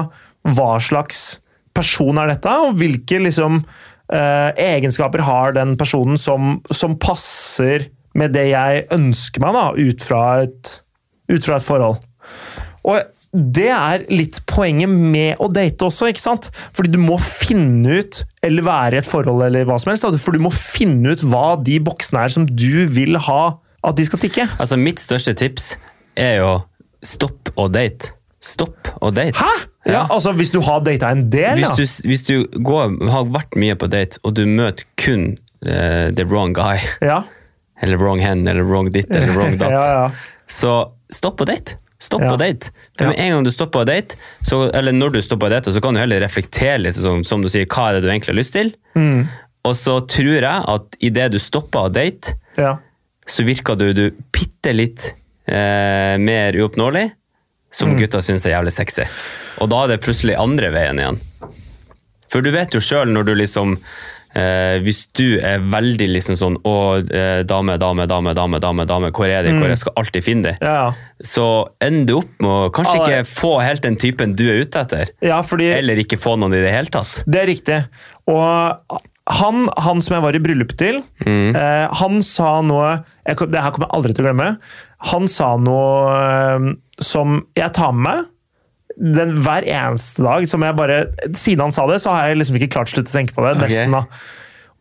hva slags person er dette, og hvilke liksom, eh, egenskaper har den personen som, som passer med det jeg ønsker meg da, ut fra et, ut fra et forhold. Og det er litt poenget med å date også, ikke sant? Fordi du må finne ut, eller være i et forhold eller hva som helst, for du må finne ut hva de boksene er som du vil ha at de skal tikke. Altså, mitt største tips er jo stopp å date. Stopp å date. Hæ?! Ja, altså Hvis du har data en del, Hvis ja. du, hvis du går, har vært mye på date, og du møter kun uh, the wrong guy, ja. eller wrong hen, eller wrong ditt, eller wrong datt, ja, ja. så stopp på date. Stopp Ja. på date. For med en gang du stopper på date, så, eller når du stopper på date, så kan du heller reflektere litt, som, som du sier, hva er det du egentlig har lyst til? Mm. Og så tror jeg at idet du stopper å date, ja. så virker du, du bitte litt eh, mer uoppnåelig, som Mm. gutta syns er jævlig sexy. Og da er det plutselig andre veien igjen. For du vet jo sjøl når du liksom eh, Hvis du er veldig liksom sånn Å, eh, dame, dame, dame, dame, dame, dame, hvor er de? Hvor jeg skal alltid finne de? ja. Så ender du opp med å kanskje Ja, ikke få helt den typen du er ute etter. fordi Eller ikke få noen i det hele tatt. Det er riktig. Og han, han som jeg var i bryllup til, eh, han sa noe jeg, Det her kommer jeg aldri til å glemme. Han sa noe eh, som jeg tar med meg den, hver eneste dag. som jeg bare, Siden han sa det, så har jeg liksom ikke klart slutt å tenke på det. Okay. nesten da.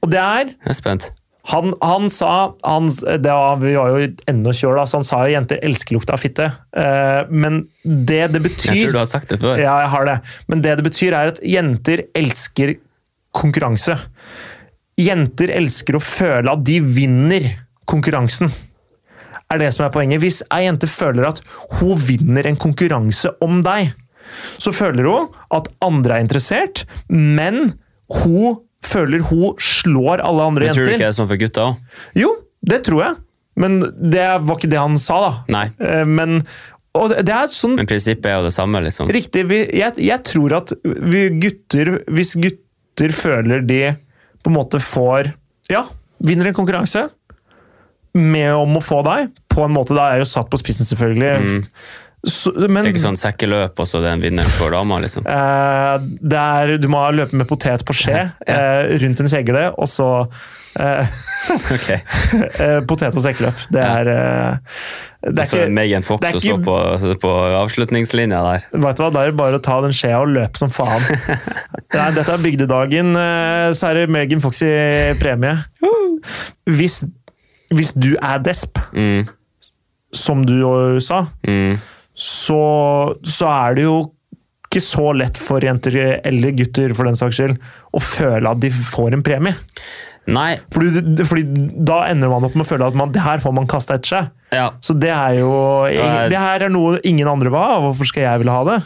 Og det er Jeg er spent. han, han sa han, det var, Vi var jo ennå kjør, da, så han sa jo 'jenter elsker lukta av fitte'. Eh, men det det betyr Jeg tror du har sagt det før. ja, jeg har det. Men det det betyr, er at jenter elsker konkurranse. Jenter elsker å føle at de vinner konkurransen. Er det som er poenget. Hvis ei jente føler at hun vinner en konkurranse om deg, så føler hun at andre er interessert, men hun føler hun slår alle andre Jeg tror jenter. ikke det er sånn for gutta òg? Jo, det tror jeg. Men det var ikke det han sa, da. Nei. Eh, Men er sånn Men prinsippet er jo det samme, liksom. Riktig. Jeg, jeg tror at vi gutter Hvis gutter føler de på en måte får Ja, vinner en konkurranse med om å få deg, på en måte Da er jeg jo satt på spissen, selvfølgelig. Så, men Mm. Det er ikke sånn sekkeløp, og så det er en vinner for dama, liksom. Uh, er, du må løpe med potet på skje uh, rundt en kjegle, og så eh, Ok. eh, potet og sekkeløp. Det er, eh, det Og så er ikke Megan Fox det er ikke- på, på avslutningslinja der. Vet du hva, Da er det bare å ta den skjea og løpe som faen. Nei, dette er bygdedagen, eh, så er det Megan Fox i premie. Hvis, hvis du er desp, Mm, som du sa, mm. så, så er det jo ikke så lett for jenter, eller gutter for den saks skyld, å føle at de får en premie. Nei, Fordi, fordi da ender man opp med å føle at man, det her får man kasta etter seg. ja. Så det er jo Det her er noe ingen andre vil ha, hvorfor skal jeg ville ha det?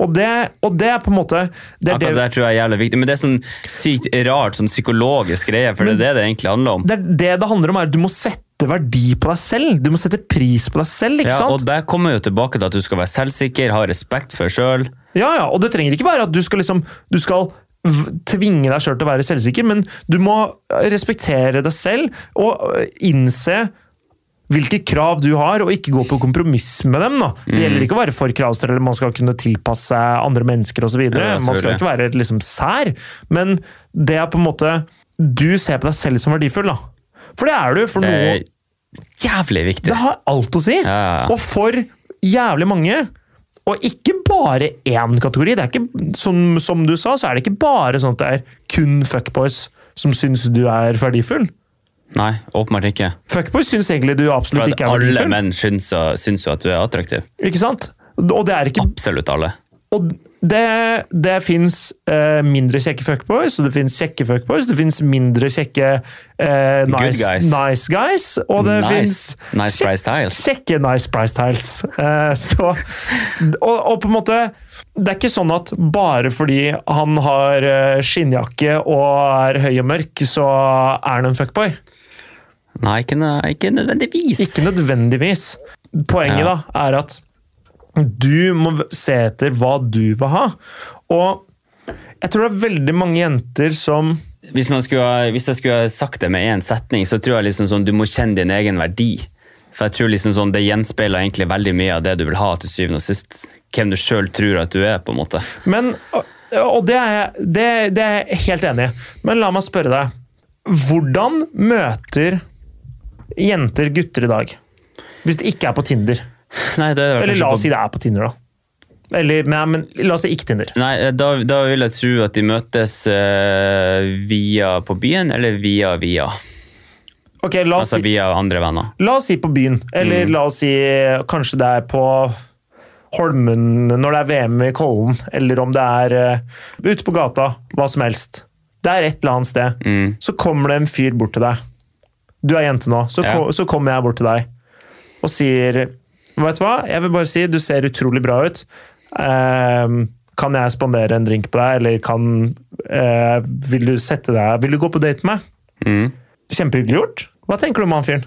Og det, og det er på en måte det Akkurat det tror jeg er jævlig viktig. Men det er sånn sykt rart, sånn psykologisk greie, for det er det det egentlig handler om. det det det handler om, er at du må sette verdi på deg selv. Du må sette pris på deg selv, ikke Ja, og det kommer jo tilbake til at du skal være selvsikker, ha respekt for sjøl. Ja, ja, og det trenger ikke være at du skal liksom Du skal tvinge deg sjøl til å være selvsikker, men du må respektere deg selv og øh, innse hvilke krav du har, og ikke gå på kompromiss med dem. da. Det gjelder ikke å være for kravstørre, eller man skal kunne tilpasse seg andre mennesker osv. Ja, man skal ikke være liksom sær, men det er på en måte Du ser på deg selv som verdifull, da. For det er du. For Det noe er jævlig viktig. Det har alt å si. Ja. Og for jævlig mange. Og ikke bare én kategori. Det er ikke, som, som du sa, så er det ikke bare sånn at det er kun fuckboys som syns du er verdifull. Nei, åpenbart ikke. Fuckboys syns egentlig du absolutt ikke er alle verdifull. menn syns, jo- syns jo at du er attraktiv. Ikke sant? Og det er ikke Absolutt alle. Og det, det fins eh, mindre kjekke fuckboys, og det fins kjekke fuckboys. Det fins mindre kjekke eh, nice, guys. nice guys, og det fins Nice, nice price styles. kjekke nice price tiles. Eh, så, og, og på en måte Det er ikke sånn at bare fordi han har eh, skinnjakke og er høy og mørk, så er han en fuckboy. Nei, ikke, ikke nødvendigvis. Ikke nødvendigvis. Poenget Ja. da er at du må se etter hva du vil ha. Og jeg tror det er veldig mange jenter som Hvis, man skulle, hvis jeg skulle sagt det med én setning, så tror jeg liksom sånn, du må kjenne din egen verdi. For jeg tror liksom sånn, Det gjenspeiler egentlig veldig mye av det du vil ha til syvende og sist. Hvem du sjøl tror at du er. på en måte. Men, og det er, jeg, det, det er jeg helt enig i. Men la meg spørre deg. Hvordan møter jenter gutter i dag? Hvis det ikke er på Tinder. Nei, det er Eller la på- oss si det er på Tinder, da. Eller, nei, men la oss si ikke Tinder. Nei, da, da vil jeg tro at de møtes uh, via på byen, eller via via. Ok, la oss, Altså si, via andre venner. la oss si på byen. Eller la oss si kanskje det er på Holmen når det er VM i Kollen. Eller om det er uh, ute på gata. Hva som helst. Det er et eller annet sted. Mm. Så kommer det en fyr bort til deg. Du er jente nå. Så, Ja. ko- så kommer jeg bort til deg og sier Vet du hva, jeg vil bare si du ser utrolig bra ut. Ehm, kan jeg spandere en drink på deg, eller kan uh, Vil du sette deg Vil du gå på date med meg? Mm. Kjempehyggelig gjort. Hva tenker du om han fyren?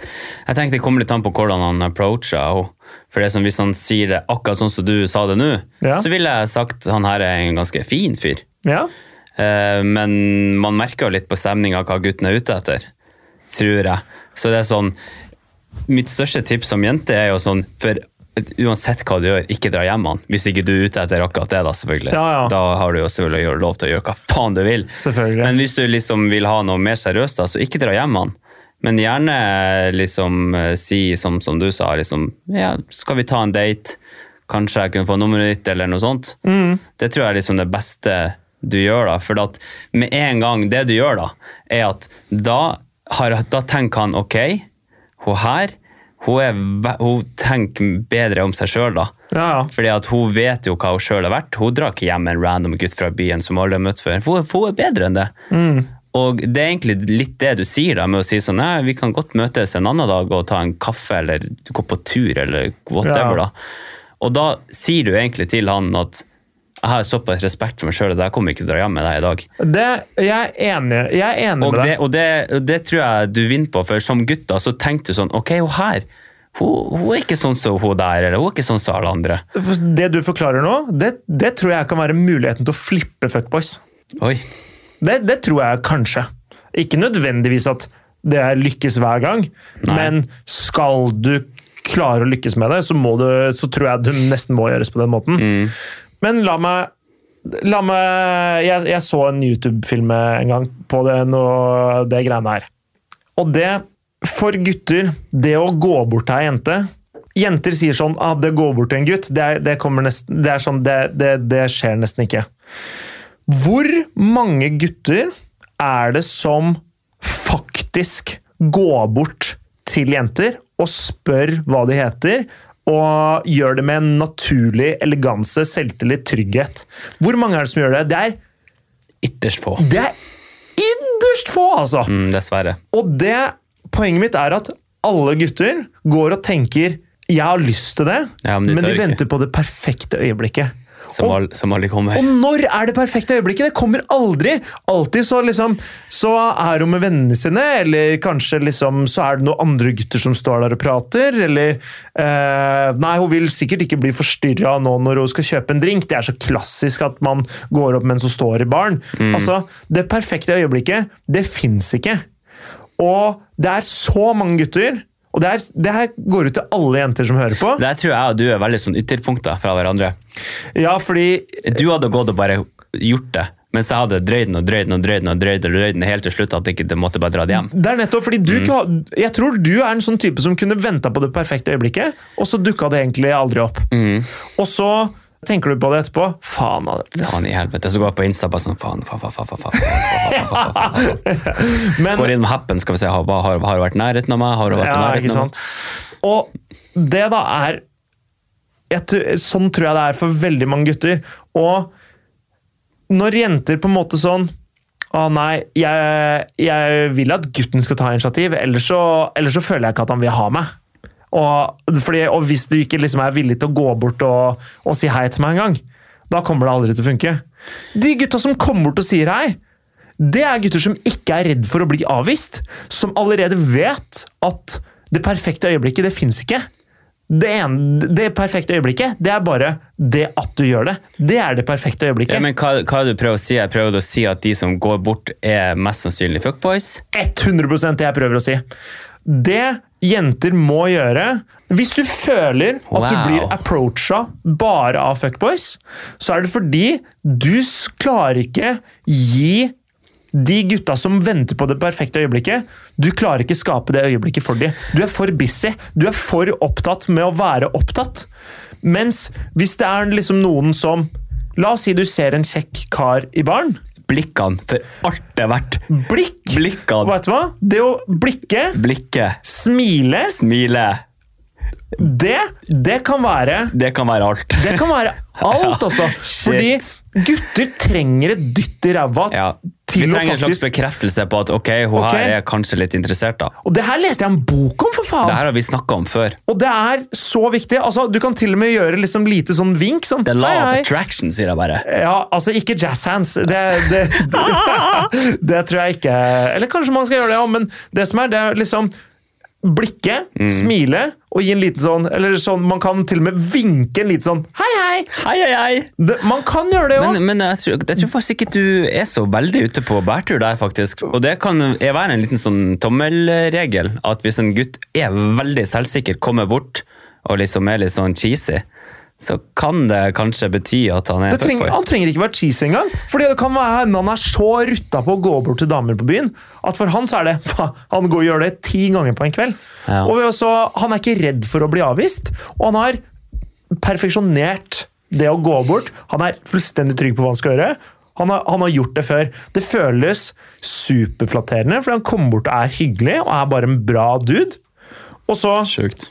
Jeg tenkte det kommer litt an på hvordan han approacher henne. For det som Hvis han sier det akkurat sånn som du sa det nå, Ja. så ville jeg sagt han her er en ganske fin fyr. Ja? Eh, men man merker jo litt på stemninga hva gutten er ute etter, tror jeg. Så det er sånn Mitt største tips som jente er jo sånn For uansett hva du gjør, ikke dra hjem han. Hvis ikke du er ute etter akkurat det, da, selvfølgelig. Ja, ja. Da har du jo selvfølgelig lov til å gjøre hva faen du vil. Men hvis du liksom vil ha noe mer seriøst, da, så ikke dra hjem han. Men gjerne liksom eh, si som, som du sa, liksom Ja, skal vi ta en date? Kanskje jeg kunne få nummeret ditt, eller noe sånt. Det tror jeg er liksom det beste du gjør, da. For at med en gang det du gjør, da, er at da, har, da tenker han ok, hun her hun, er, hun tenker bedre om seg sjøl, da. Ja, ja. Fordi at hun vet jo hva hun sjøl har vært. Hun drar ikke hjem en random gutt fra byen som alle har møtt før. For hun, er bedre enn det. Og det er egentlig litt det du sier da, med å si sånn Nei, vi kan godt møtes en annen dag og ta en kaffe, eller gå på tur, eller whatever, Ja. da. Og da sier du egentlig til han at jeg har såpass respekt for meg sjøl at jeg kommer ikke til å dra hjem med deg i dag. Det, jeg er enig, jeg er enig Og med det, deg. og, det, det tror jeg du vinner på, for som gutt så tenkte du sånn Ok, hun her, hun, hun er ikke sånn som hun der, eller hun er ikke sånn som alle andre. Det du forklarer nå, det, det tror jeg kan være muligheten til å flippe fuckboys. Oi. Det, det tror jeg kanskje. Ikke nødvendigvis at det lykkes hver gang, Nei. men skal du klare å lykkes med det, så, du, så tror jeg du nesten må gjøres på den måten. Mm. Men la meg La meg jeg, jeg så en YouTube-film en gang på det, noe, det greiene her. Og det, for gutter, det å gå bort til ei jente Jenter sier sånn ah, 'det går bort til en gutt'. Det, det, nesten, det, sånn, det skjer nesten ikke. Hvor mange gutter er det som faktisk går bort til jenter og spør hva de heter, og gjør det med en naturlig eleganse, selvtillit, trygghet? Hvor mange er det som gjør det? Det er, Ytterst få. det er ytterst få, altså! Mm, dessverre. Og det, poenget mitt er at alle gutter går og tenker 'jeg har lyst til det', Ja, men de men de ikke. venter på det perfekte øyeblikket. Som, Og- all, som aldri kommer. Og når er det perfekte øyeblikket? Det kommer aldri! Alltid så liksom Så er hun med vennene sine, eller kanskje liksom så er det noen andre gutter som står der og prater, eller eh, Nei, hun vil sikkert ikke bli forstyrra nå når hun skal kjøpe en drink. Det er så klassisk at man går opp mens hun står i baren. Altså, det perfekte øyeblikket, det fins ikke. Og det er så mange gutter, og det, her, det her går ut til alle jenter som hører på. Der tror jeg og du er veldig sånn ytterpunkter fra hverandre. Ja, fordi Du hadde gått og bare gjort det, mens jeg hadde drøyd den og drøyd den og drøyd den og drøyd den, drøyd den helt til slutt at jeg ikke måtte bare dra det hjem. Det er nettopp fordi du ikke Jeg tror du er en sånn type som kunne venta på det perfekte øyeblikket, og så dukka det egentlig aldri opp. Og så tenker du på det etterpå? Faen, Alex. Faen i helvete. Så går jeg på Insta bare sånn faen, faen, faen, faen, faen, faen, faen, Går inn med happen, skal vi se. Har, har, har du vært nærheten av meg? Har du vært ja, nærheten av meg? Og det da er Sånn tror jeg det er for veldig mange gutter. Og når jenter på en måte sånn å nei, jeg, jeg vil at gutten skal ta initiativ, ellers så, ellers så føler jeg ikke at han vil ha meg. Og, fordi, og hvis du ikke liksom er villig til å gå bort og, og si hei til meg en gang, da kommer det aldri til å funke. De gutta som kommer bort og sier hei, det er gutter som ikke er redd for å bli avvist. Som allerede vet at det perfekte øyeblikket, det fins ikke. Det, ene, det perfekte øyeblikket, det er bare det at du gjør det. Det er det perfekte øyeblikket. Ja, men hva, hva du prøver å si? Jeg prøver å si at de som går bort, er mest sannsynlig fuckboys. 100 det jeg prøver å si. Det jenter må gjøre Hvis du føler at du blir approacha bare av fuckboys, så er det fordi du klarer ikke gi de gutta som venter på det perfekte øyeblikket, du klarer ikke skape det øyeblikket for dem. Du er for busy. Du er for opptatt med å være opptatt. Mens hvis det er liksom noen som La oss si du ser en kjekk kar i baren. Blikkene, for alt det er verdt. Blikk! Blikkene, Vet du hva? Det å blikke blikket, Smile, smile. det, det kan være Det kan være alt. Det kan være alt, altså. Fordi gutter trenger et dytt i ræva Ja. Vi trenger trenger en slags bekreftelse på at ok, hun okay. her er kanskje litt interessert. da. Og det her leste jeg en bok om, for faen! Det her har vi snakka om før. Og det er så viktig. Altså, Du kan til og med gjøre liksom lite sånn vink. Sånn, The law hei, hei. attraction, sier jeg bare. Ja, altså ikke jazz hands. Det, det, det, det tror jeg ikke Eller kanskje man skal gjøre det òg, men det som er, det er liksom Blikke, Mm. smile og gi en liten sånn Eller sånn, man kan til og med vinke en liten sånn Hei, hei! Hei, hei, hei! Det, man kan gjøre det òg. Men, men jeg, tror, jeg tror faktisk ikke du er så veldig ute på bærtur der, faktisk. Og det kan være en liten sånn tommelregel, at hvis en gutt er veldig selvsikker, kommer bort og liksom er litt sånn cheesy, så kan det kanskje bety at han er trenger, han trenger ikke være cheesy engang. Fordi det kan være han er så rutta på å gå bort til damer på byen at for han så er det Han går og gjør det ti ganger på en kveld. Ja. Og også, Han er ikke redd for å bli avvist, og han har perfeksjonert det å gå bort. Han er fullstendig trygg på hva han skal gjøre. Han har, han har gjort det før. Det føles superflatterende, fordi han kommer bort og er hyggelig og er bare en bra dude. Og så Sjukt.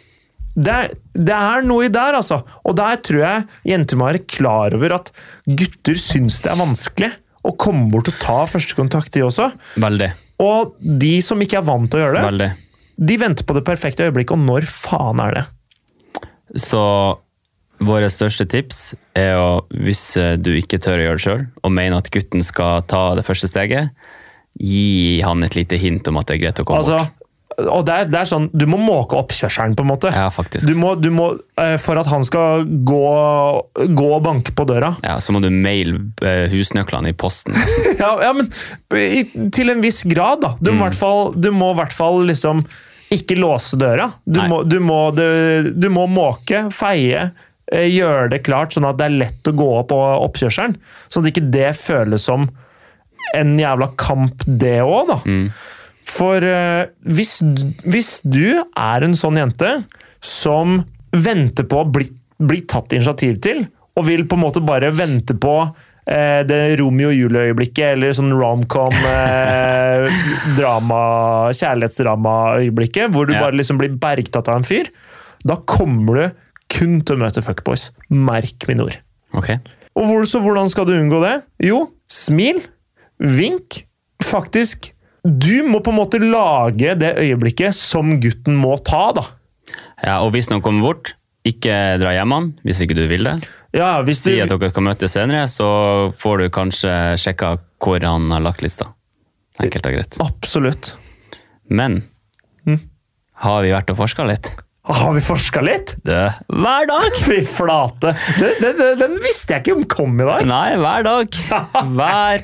Det er, det er noe i der, altså. Og der tror jeg jenter må være klar over at gutter syns det er vanskelig å komme bort og ta første kontakt, de også. Veldig. Og de som ikke er vant til å gjøre det, Veldig. de venter på det perfekte øyeblikket, og når faen er det? Så våre største tips er å, hvis eh, du ikke tør å gjøre det sjøl, og mener at gutten skal ta det første steget, gi han et lite hint om at det er greit å komme Altså, bort. Og det er, det er sånn, Du må måke oppkjørselen, på en måte. Ja, faktisk. Du må, du må, eh, for at han skal gå, gå og banke på døra. Ja, Så må du maile eh, husnøklene i posten. Liksom. Ja, ja men i, til en viss grad, da. Du må i Mm. hvert fall, må i hvert fall liksom ikke låse døra. Du må, du, må, du, du må måke, feie, eh, gjøre det klart sånn at det er lett å gå opp på oppkjørselen. Sånn at ikke det føles som en jævla kamp, det òg, da. Mm. For eh, hvis, hvis du er en sånn jente som venter på å bli, bli tatt initiativ til, og vil på en måte bare vente på eh, det Romeo og Julie-øyeblikket, eller sånn romcom eh, drama, kjærlighetsdrama-øyeblikket, hvor du Ja. bare liksom blir bergtatt av en fyr, da kommer du kun til å møte fuckboys. Merk mine ord. Okay. Og hvor, så hvordan skal du unngå det? Jo, smil, vink. Faktisk, du må på en måte lage det øyeblikket som gutten må ta, da. Ja, Og hvis noen kommer bort, ikke dra hjem han, hvis ikke du vil det. Ja, hvis du, Si at dere skal møtes senere, så får du kanskje sjekka hvor han har lagt lista. Enkelt og greit. Absolutt. Men Mm. har vi vært og forska litt? Har vi forska litt? Det, hver dag! Fy flate! Den, den, den, den visste jeg ikke om kom i dag. Nei, hver dag. Hver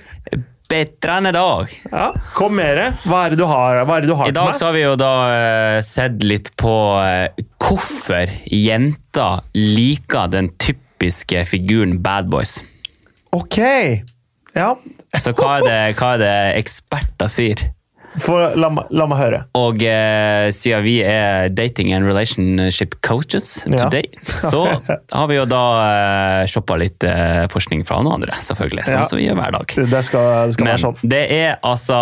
bedrende dag. Ja, Kom mere. Hva er det du har, hva er det du har I dag så har vi jo da uh, sett litt på uh, hvorfor jenter liker den typiske figuren bad boys. Ok. Ja, Så hva er det, hva er det eksperter sier? For, la, la meg høre. Og eh, siden vi er dating and relationship coaches Ja. så har vi jo da eh, shoppa litt eh, forskning fra noen andre, selvfølgelig. Sånn Ja. som vi gjør hver dag. Det skal, det skal Men være sånn. det er altså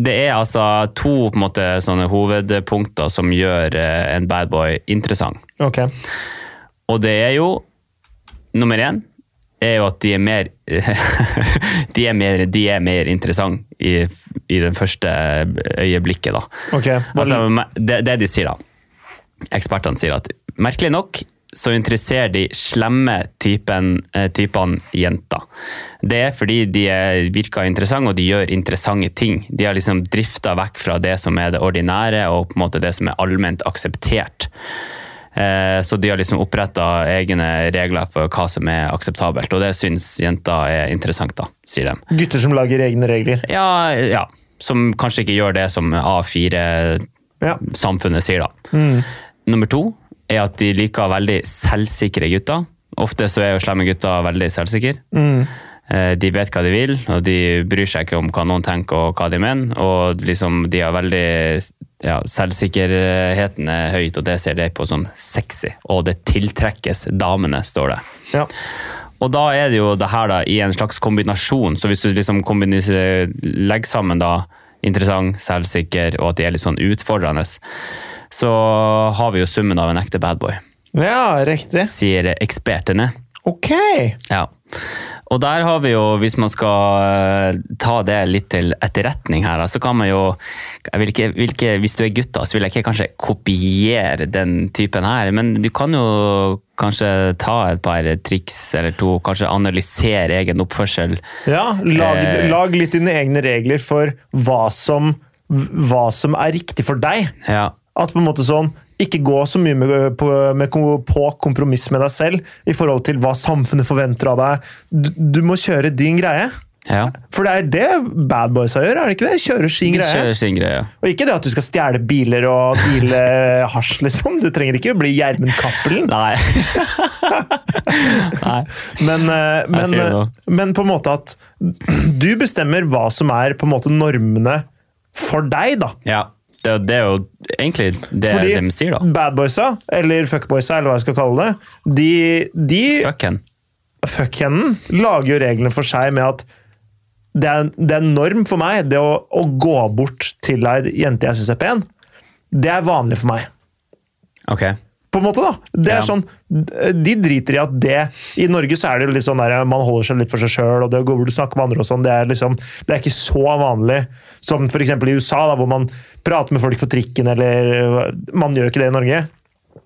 det er altså to på en måte, sånne hovedpunkter som gjør eh, en bad boy interessant. Ok. Og det er jo Nummer én er jo at de er mer De er mer, de er mer interessante i, i det første øyeblikket, da. Okay, Altså, det, det de sier, da. Ekspertene sier at merkelig nok så interesserer de slemme typen, eh, typene jenter. Det er fordi de er, virker interessante, og de gjør interessante ting. De har liksom drifta vekk fra det som er det ordinære, og på en måte det som er allment akseptert. Eh, Så de har liksom oppretta egne regler for hva som er akseptabelt, og det syns jenter er interessant, da, sier de. Gutter som lager egne regler. Ja, ja. Som kanskje ikke gjør det som A4-samfunnet Ja. sier, da. Nummer to er at de liker veldig selvsikre gutter. Ofte så er jo slemme gutter veldig selvsikre. Mm. De vet hva de vil, og de bryr seg ikke om hva noen tenker og hva de mener. Og liksom, de har veldig ja, Selvsikkerheten er høyt, og det ser de på som sexy. Og det tiltrekkes damene, står det. Ja. Og da er det jo det her da, i en slags kombinasjon. Så hvis du liksom legger sammen da interessant, selvsikker, og at de er litt sånn utfordrende, så har vi jo summen av en ekte badboy, ja, riktig. sier ekspertene. Ok. Ja. Og der har vi jo, hvis man skal eh, ta det litt til etterretning her, så kan man jo ikke, ikke, Hvis du er gutt, da, så vil jeg ikke kanskje kopiere den typen her, men du kan jo kanskje ta et par triks eller to, kanskje analysere egen oppførsel. Ja, lag, Eh. lag litt dine egne regler for hva som, hva som er riktig for deg. Ja, At på en måte sånn, ikke gå så mye med, på, med, på kompromiss med deg selv i forhold til hva samfunnet forventer av deg. Du, du må kjøre din greie. ja. For det er det bad boysa gjør, er det ikke det? Kjører sin De kjører sin greie. Og ikke det at du skal stjele biler og deale hasj, liksom. Du trenger ikke bli Gjermund Cappelen. Nei. Nei. Men, eh, men, eh, men på en måte at du bestemmer hva som er på en måte normene for deg, da. Ja, det, det er jo egentlig det Fordi de sier, da. badboysa, eller fuckboysa, eller hva jeg skal kalle det, de, de Fuck hen. lager jo reglene for seg med at det er, det er norm for meg, det å, å gå bort til ei jente jeg syns er pen. Det er vanlig for meg. Ok. På en måte, da. Det er Ja. sånn, De driter i at det I Norge så er det litt sånn der, man holder seg litt for seg sjøl, og det går hvor du snakker med andre og sånn, det er liksom, det er ikke så vanlig som f.eks. i USA, da, hvor man prater med folk på trikken, eller Man gjør ikke det i Norge.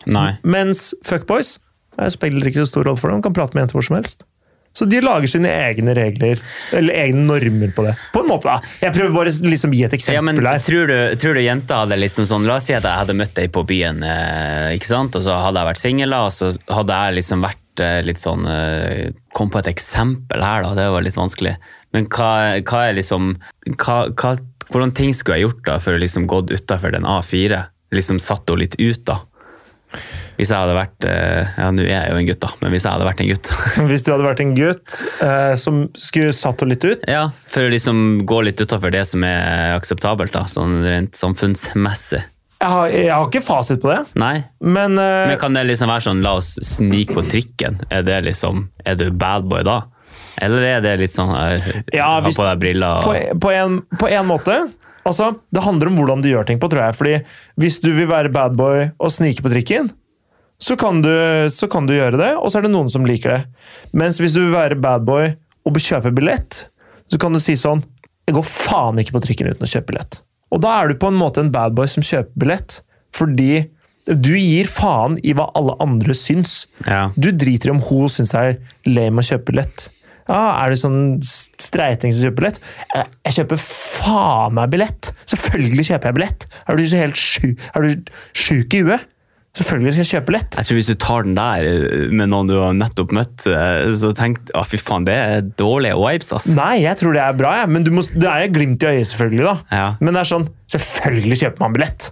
Nei. Mens fuckboys det spiller ikke så stor rolle for dem, kan prate med jenter hvor som helst. Så de lager sine egne regler, eller egne normer på det. På en måte, da. Jeg prøver bare å liksom gi et eksempel Ja, men her. tror du, tror du jenta hadde liksom sånn La oss si at jeg hadde møtt deg på byen, eh, ikke sant? og så hadde jeg vært singel, og så hadde jeg liksom vært eh, litt sånn eh, Kom på et eksempel her, da. Det var litt vanskelig. Men hva, hva er liksom hva, hva, Hvordan ting skulle jeg gjort da for å liksom gått utafor den A4? Liksom satt henne litt ut, da. Hvis jeg hadde vært eh, Ja, nå er jeg jo en gutt, da, men hvis jeg hadde vært en gutt. Hvis du hadde vært en gutt eh, som skulle satt henne litt ut ja, For å liksom gå litt utafor det som er akseptabelt, da, sånn rent samfunnsmessig. jeg har, jeg har ikke fasit på det, Nei, men, eh, Men kan det liksom være sånn, la oss snike på trikken? Er det liksom, er du bad boy da? Eller er det litt sånn, eh, Ja, ha på deg briller på, og... på, en, på en måte Altså, Det handler om hvordan du gjør ting på, tror jeg. Fordi Hvis du vil være bad boy og snike på trikken, så kan, du, så kan du gjøre det, og så er det noen som liker det. Mens hvis du vil være bad boy og kjøpe billett, så kan du si sånn Jeg går faen ikke på trikken uten å kjøpe billett. Og da er du på en måte en bad boy som kjøper billett, fordi du gir faen i hva alle andre syns. Ja. Du driter i om hun syns det er lame å kjøpe billett. Ja, Er du sånn streiting som kjøper billett? Jeg, jeg kjøper faen meg billett! Selvfølgelig kjøper jeg billett! Er du så helt er du sjuk i huet? Selvfølgelig skal jeg kjøpe lett. Jeg tror hvis du tar den der eh, med noen du har nettopp møtt, eh, så tenk, å fy faen, det er dårlige vibes, ass. Nei, jeg tror det er bra, jeg. men du må, det er jo glimt i øyet, selvfølgelig. da. Ja. Men det er sånn, selvfølgelig kjøper man billett!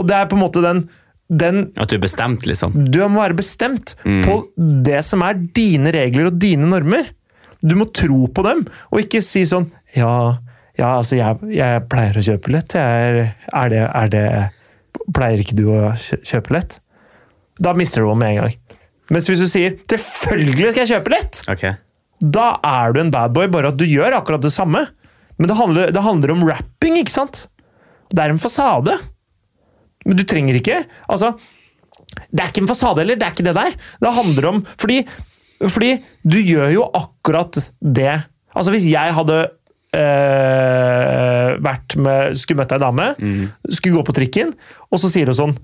Og det er på en måte den, den At du er bestemt, liksom. Du må være bestemt på det som er dine regler og dine normer. Du må tro på dem, og ikke si sånn Ja, ja altså, jeg, jeg pleier å kjøpe lett. Jeg er, er, det, er det Pleier ikke du å kjøpe lett? Da mister du henne med en gang. Mens hvis du sier 'selvfølgelig skal jeg kjøpe lett', okay. da er du en bad boy, bare at du gjør akkurat det samme. Men det handler, det handler om rapping, ikke sant? Det er en fasade. Men du trenger ikke Altså, det er ikke en fasade heller, det er ikke det der. Det handler om Fordi, fordi du gjør jo akkurat det Altså, hvis jeg hadde øh, vært med Skulle møtt ei dame, skulle gå på trikken, og så sier hun sånn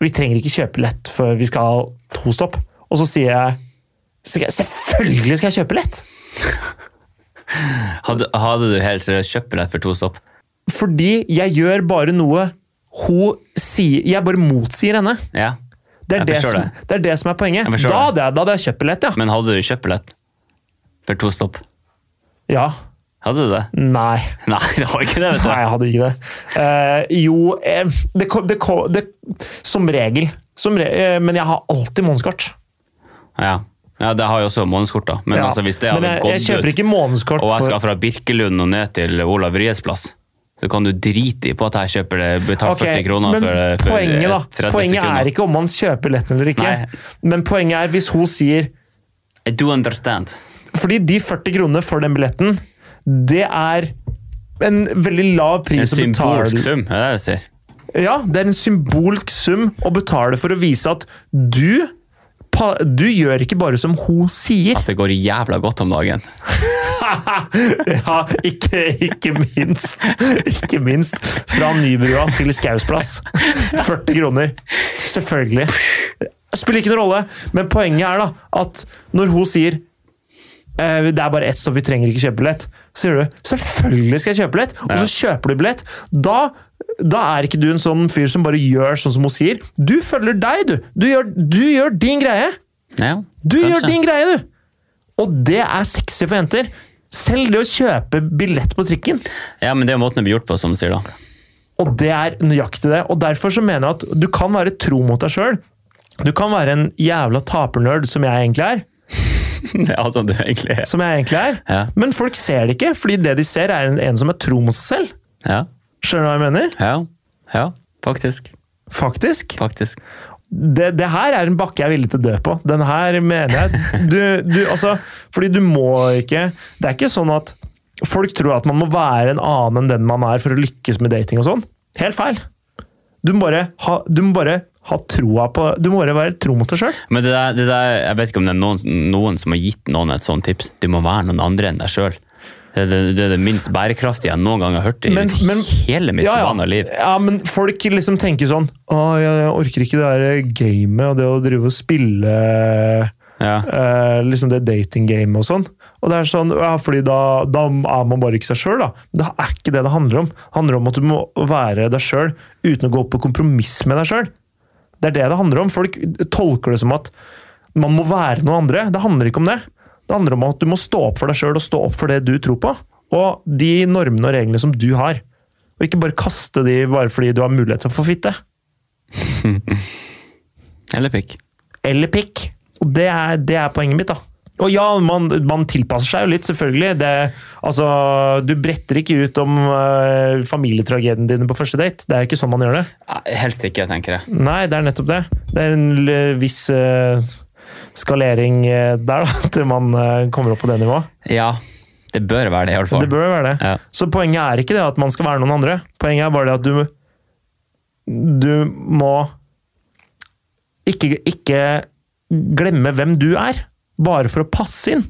Vi trenger ikke kjøpe lett før vi skal to stopp. Og så sier jeg, Selvfølgelig skal jeg kjøpe lett! Hadde, hadde du helt seriøst kjøpt billett for to stopp? Fordi jeg gjør bare noe hun sier Jeg bare motsier henne. Ja. Det er det, som, det. det er det som er poenget. Da hadde, jeg, da hadde jeg kjøpt billett, ja. Men hadde du kjøpt billett for to stopp? Ja. Hadde du det? Nei. Nei, det var ikke det, vet Nei, jeg hadde ikke det. Uh, jo eh, det, det, det, Som regel. Som re, eh, men jeg har alltid månedskort. Ja. ja, det har jeg også månedskort, da. Men Ja. altså, hvis det Men jeg, gått jeg kjøper ut, ikke månedskort og jeg skal fra Birkelund og ned til Olav Ries plass, så kan du drite i på at jeg kjøper det, betaler okay, 40 kroner men for, for poenget, da, 30 poenget sekunder. er ikke om man kjøper billetten eller ikke. Nei. Men poenget er hvis hun sier I do understand. Fordi de 40 kronene for den billetten, det er en veldig lav En pris å betale. symbolsk sum, er det det du sier? Ja, det er en symbolsk sum å betale for å vise at du du gjør ikke bare som hun sier. At det går jævla godt om dagen. Ja, ikke, ikke minst. Ikke minst. Fra Nybrua til Skausplass. 40 kroner. Selvfølgelig. Spiller ikke noen rolle, men poenget er da at når hun sier det er bare ett stopp, vi trenger ikke kjøpe billett. Så sier du selvfølgelig skal jeg kjøpe billett, og så kjøper du billett. Da, da er ikke du en sånn fyr som bare gjør sånn som hun sier. Du følger deg, du. Du gjør, du gjør din greie. Ja, Du kanskje. gjør din greie, du! Og det er sexy for jenter. Selv det å kjøpe billett på trikken. Ja, men det er måten det blir gjort på, som du sier da. Og det er nøyaktig det. Og derfor så mener jeg at du kan være tro mot deg sjøl. Du kan være en jævla tapernerd, som jeg egentlig er. ja, som du egentlig er. Som jeg egentlig er. Ja. Men folk ser det ikke, fordi det de ser, er en, en som er tro mot seg selv. Ja, Skjønner du hva jeg mener? ja, ja, faktisk. Faktisk. Faktisk. Det, det her er en bakke jeg er villig til å dø på. Den her mener jeg du, du, altså, Fordi du må ikke Det er ikke sånn at folk tror at man må være en annen enn den man er for å lykkes med dating og sånn. Helt feil. Du må bare ha, du må bare ha troa på Du må bare være tro mot deg sjøl. Men det der, det der, jeg vet ikke om det er noen, noen som har gitt noen et sånt tips. Du må være noen andre enn deg sjøl. Det, det, det er det minst bærekraftige jeg noen gang har hørt i Men- men- hele mitt Ja, ja. liv. ja, men folk liksom tenker sånn Å, jeg, jeg orker ikke det der gamet og det å drive og spille Ja. eh, liksom det datinggamet og sånn. Og det er sånn, ja, fordi da, da er man bare ikke seg sjøl, da. Det er ikke det det handler om. Det handler om at du må være deg sjøl uten å gå på kompromiss med deg sjøl. Det er det det handler om. Folk tolker det som at man må være noen andre. Det handler ikke om det. Det handler om at du må stå opp for deg sjøl og stå opp for det du tror på. Og de normene og reglene som du har. Og ikke bare kaste de bare fordi du har mulighet til å få fitte. Eller pikk. eller pikk. Og det er, det er poenget mitt, da. Og ja, man, man tilpasser seg jo litt, selvfølgelig. Det, altså, du bretter ikke ut om uh, familietragedien dine på første date. Det er ikke sånn man gjør det. Helst ikke, tenker jeg. Nei, det er nettopp det. Det er en viss uh, skalering uh, der, da, til man eh, kommer opp på det nivået. Ja, det bør være det, i hvert fall. Det bør være det. Ja. Så poenget er ikke det at man skal være noen andre. Poenget er bare det at du Du må ikke, ikke glemme hvem du er, bare for å passe inn.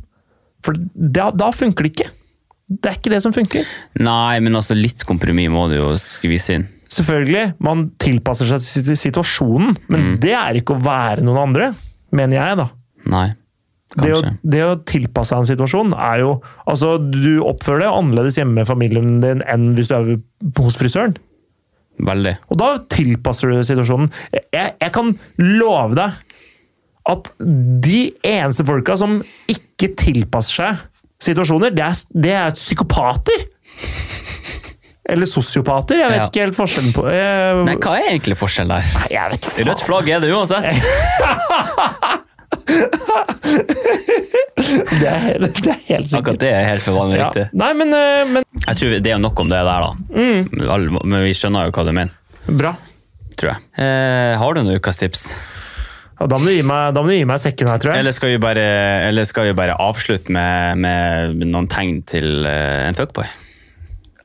For da, da funker det ikke. Det er ikke det som funker. Nei, men altså litt kompromiss må du jo skvise inn. Selvfølgelig, man tilpasser seg til situasjonen, men Mm. det er ikke å være noen andre, mener jeg, da. Nei, Det å, det å tilpasse seg en situasjon er jo Altså, du oppfører deg annerledes hjemme med familien din enn hvis du er hos frisøren. Veldig. Og da tilpasser du situasjonen. Jeg, jeg kan love deg at de eneste folka som ikke tilpasser seg situasjoner, det er, det er psykopater! Eller sosiopater. Jeg vet Ja. ikke helt forskjellen på jeg, Nei, hva er egentlig forskjellen der? Nei, jeg vet faen. Rødt flagg er det uansett. Det er, det er helt Akkurat det er helt for vanlig Ja. riktig. Nei, men, eh, men Jeg tror det er jo nok om det der, da. Mm. Men vi skjønner jo hva du mener, bra. tror jeg. Eh, har du noen ukas tips? Ja, da, må meg, da må du gi meg sekken her, tror jeg. Eller skal vi bare, eller skal vi bare avslutte med, med noen tegn til eh, en fuckboy?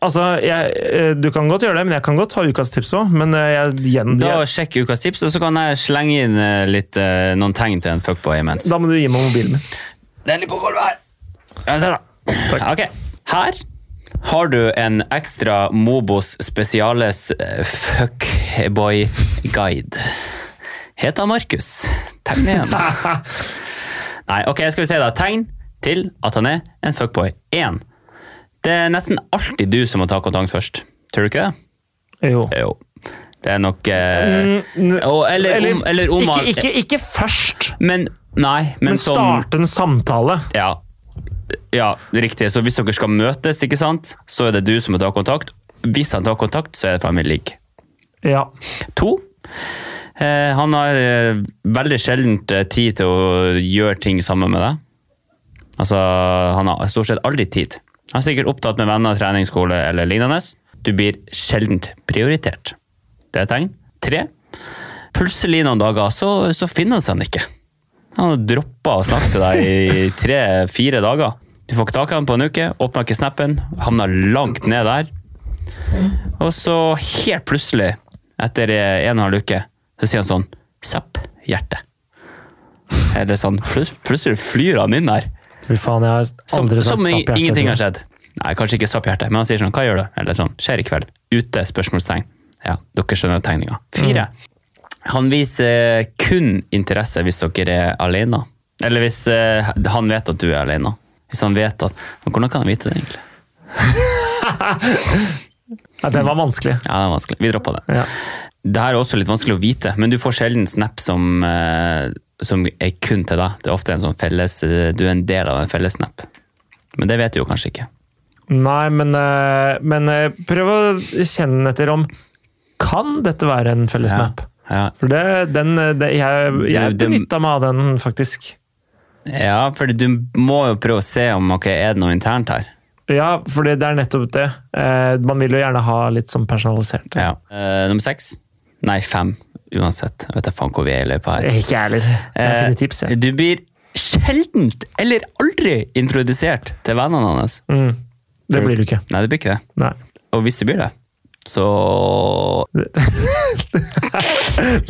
Altså, jeg, eh, Du kan godt gjøre det, men jeg kan godt ha ukas tips òg. Men eh, jeg, Da Sjekk ukas tips, og så kan jeg slenge inn litt, noen tegn til en fuckboy imens. da må du gi meg mobilen min. Den ligger på gulvet her. Ja, se da. Takk. Ok. Her har du en ekstra Mobos Spesiales fuckboy-guide. Heter Markus. Tegn igjen. Nei, ok, skal vi si da. Tegn til at han er en fuckboy. Én. Det er nesten alltid du som må ta kontakt først. Tror du ikke det? Jo. Jo. Det er nok eh, Mm, og, eller, om, eller om ikke, ikke, ikke først, Men Nei, men, men som starte en samtale. ja. ja, riktig. Så hvis dere skal møtes, ikke sant, så er det du som må ta kontakt. Hvis han tar kontakt, så er det han vil. Ja. To. Eh, han har eh, veldig sjelden tid til å gjøre ting sammen med deg. Altså, han har stort sett aldri tid. Han er sikkert opptatt med venner, treningsskole eller lignende. Du blir sjelden prioritert. Det er et tegn. Tre. Plutselig noen dager så, så finner han ikke. Han har droppa å snakke til deg i tre-fire dager. Du får ikke tak i ham på en uke, åpner ikke snappen, havner langt ned der. Og så helt plutselig, etter en og en halv uke, så sier han sånn Zapp, hjerte. Eller sånn, plutselig flyr han inn der. Fy faen, jeg har aldri sagt som sapp hjerte. ingenting har skjedd. Nei, kanskje ikke zapp hjerte, men han sier sånn, hva gjør du? Eller sånn, skjer i kveld. Ute, spørsmålstegn. Ja, dere skjønner tegninga. Fire. Han viser kun interesse hvis dere er alene. Eller hvis uh, han vet at du er alene. Hvis han vet at Hvordan kan han vite det, egentlig? Ja, den var vanskelig. Ja, det var vanskelig. Vi droppa det. Ja. Det her er også litt vanskelig å vite, men du får sjelden snap som, eh, som er kun til deg. Det er ofte en sånn felles, du er en del av en fellessnap. Men det vet du jo kanskje ikke. Nei, men, eh, men eh, prøv å kjenne etter om Kan dette være en fellessnap? Ja. Ja, For det, den, det, jeg jeg benytta meg av den, faktisk. ja for du må jo prøve å se om ok, er det noe internt her. Ja, for det er nettopp det. Man vil jo gjerne ha litt sånn personalisert. Ja. Nummer seks? Nei, fem. Uansett. Jeg vet da faen hvor vi er i løypa her. Ikke jeg heller. Jeg finner tips, jeg. Eh, Du blir sjelden eller aldri introdusert til vennene hans. Mm. Det blir du ikke. Nei, det blir ikke det. Nei. Og hvis det blir det, så Det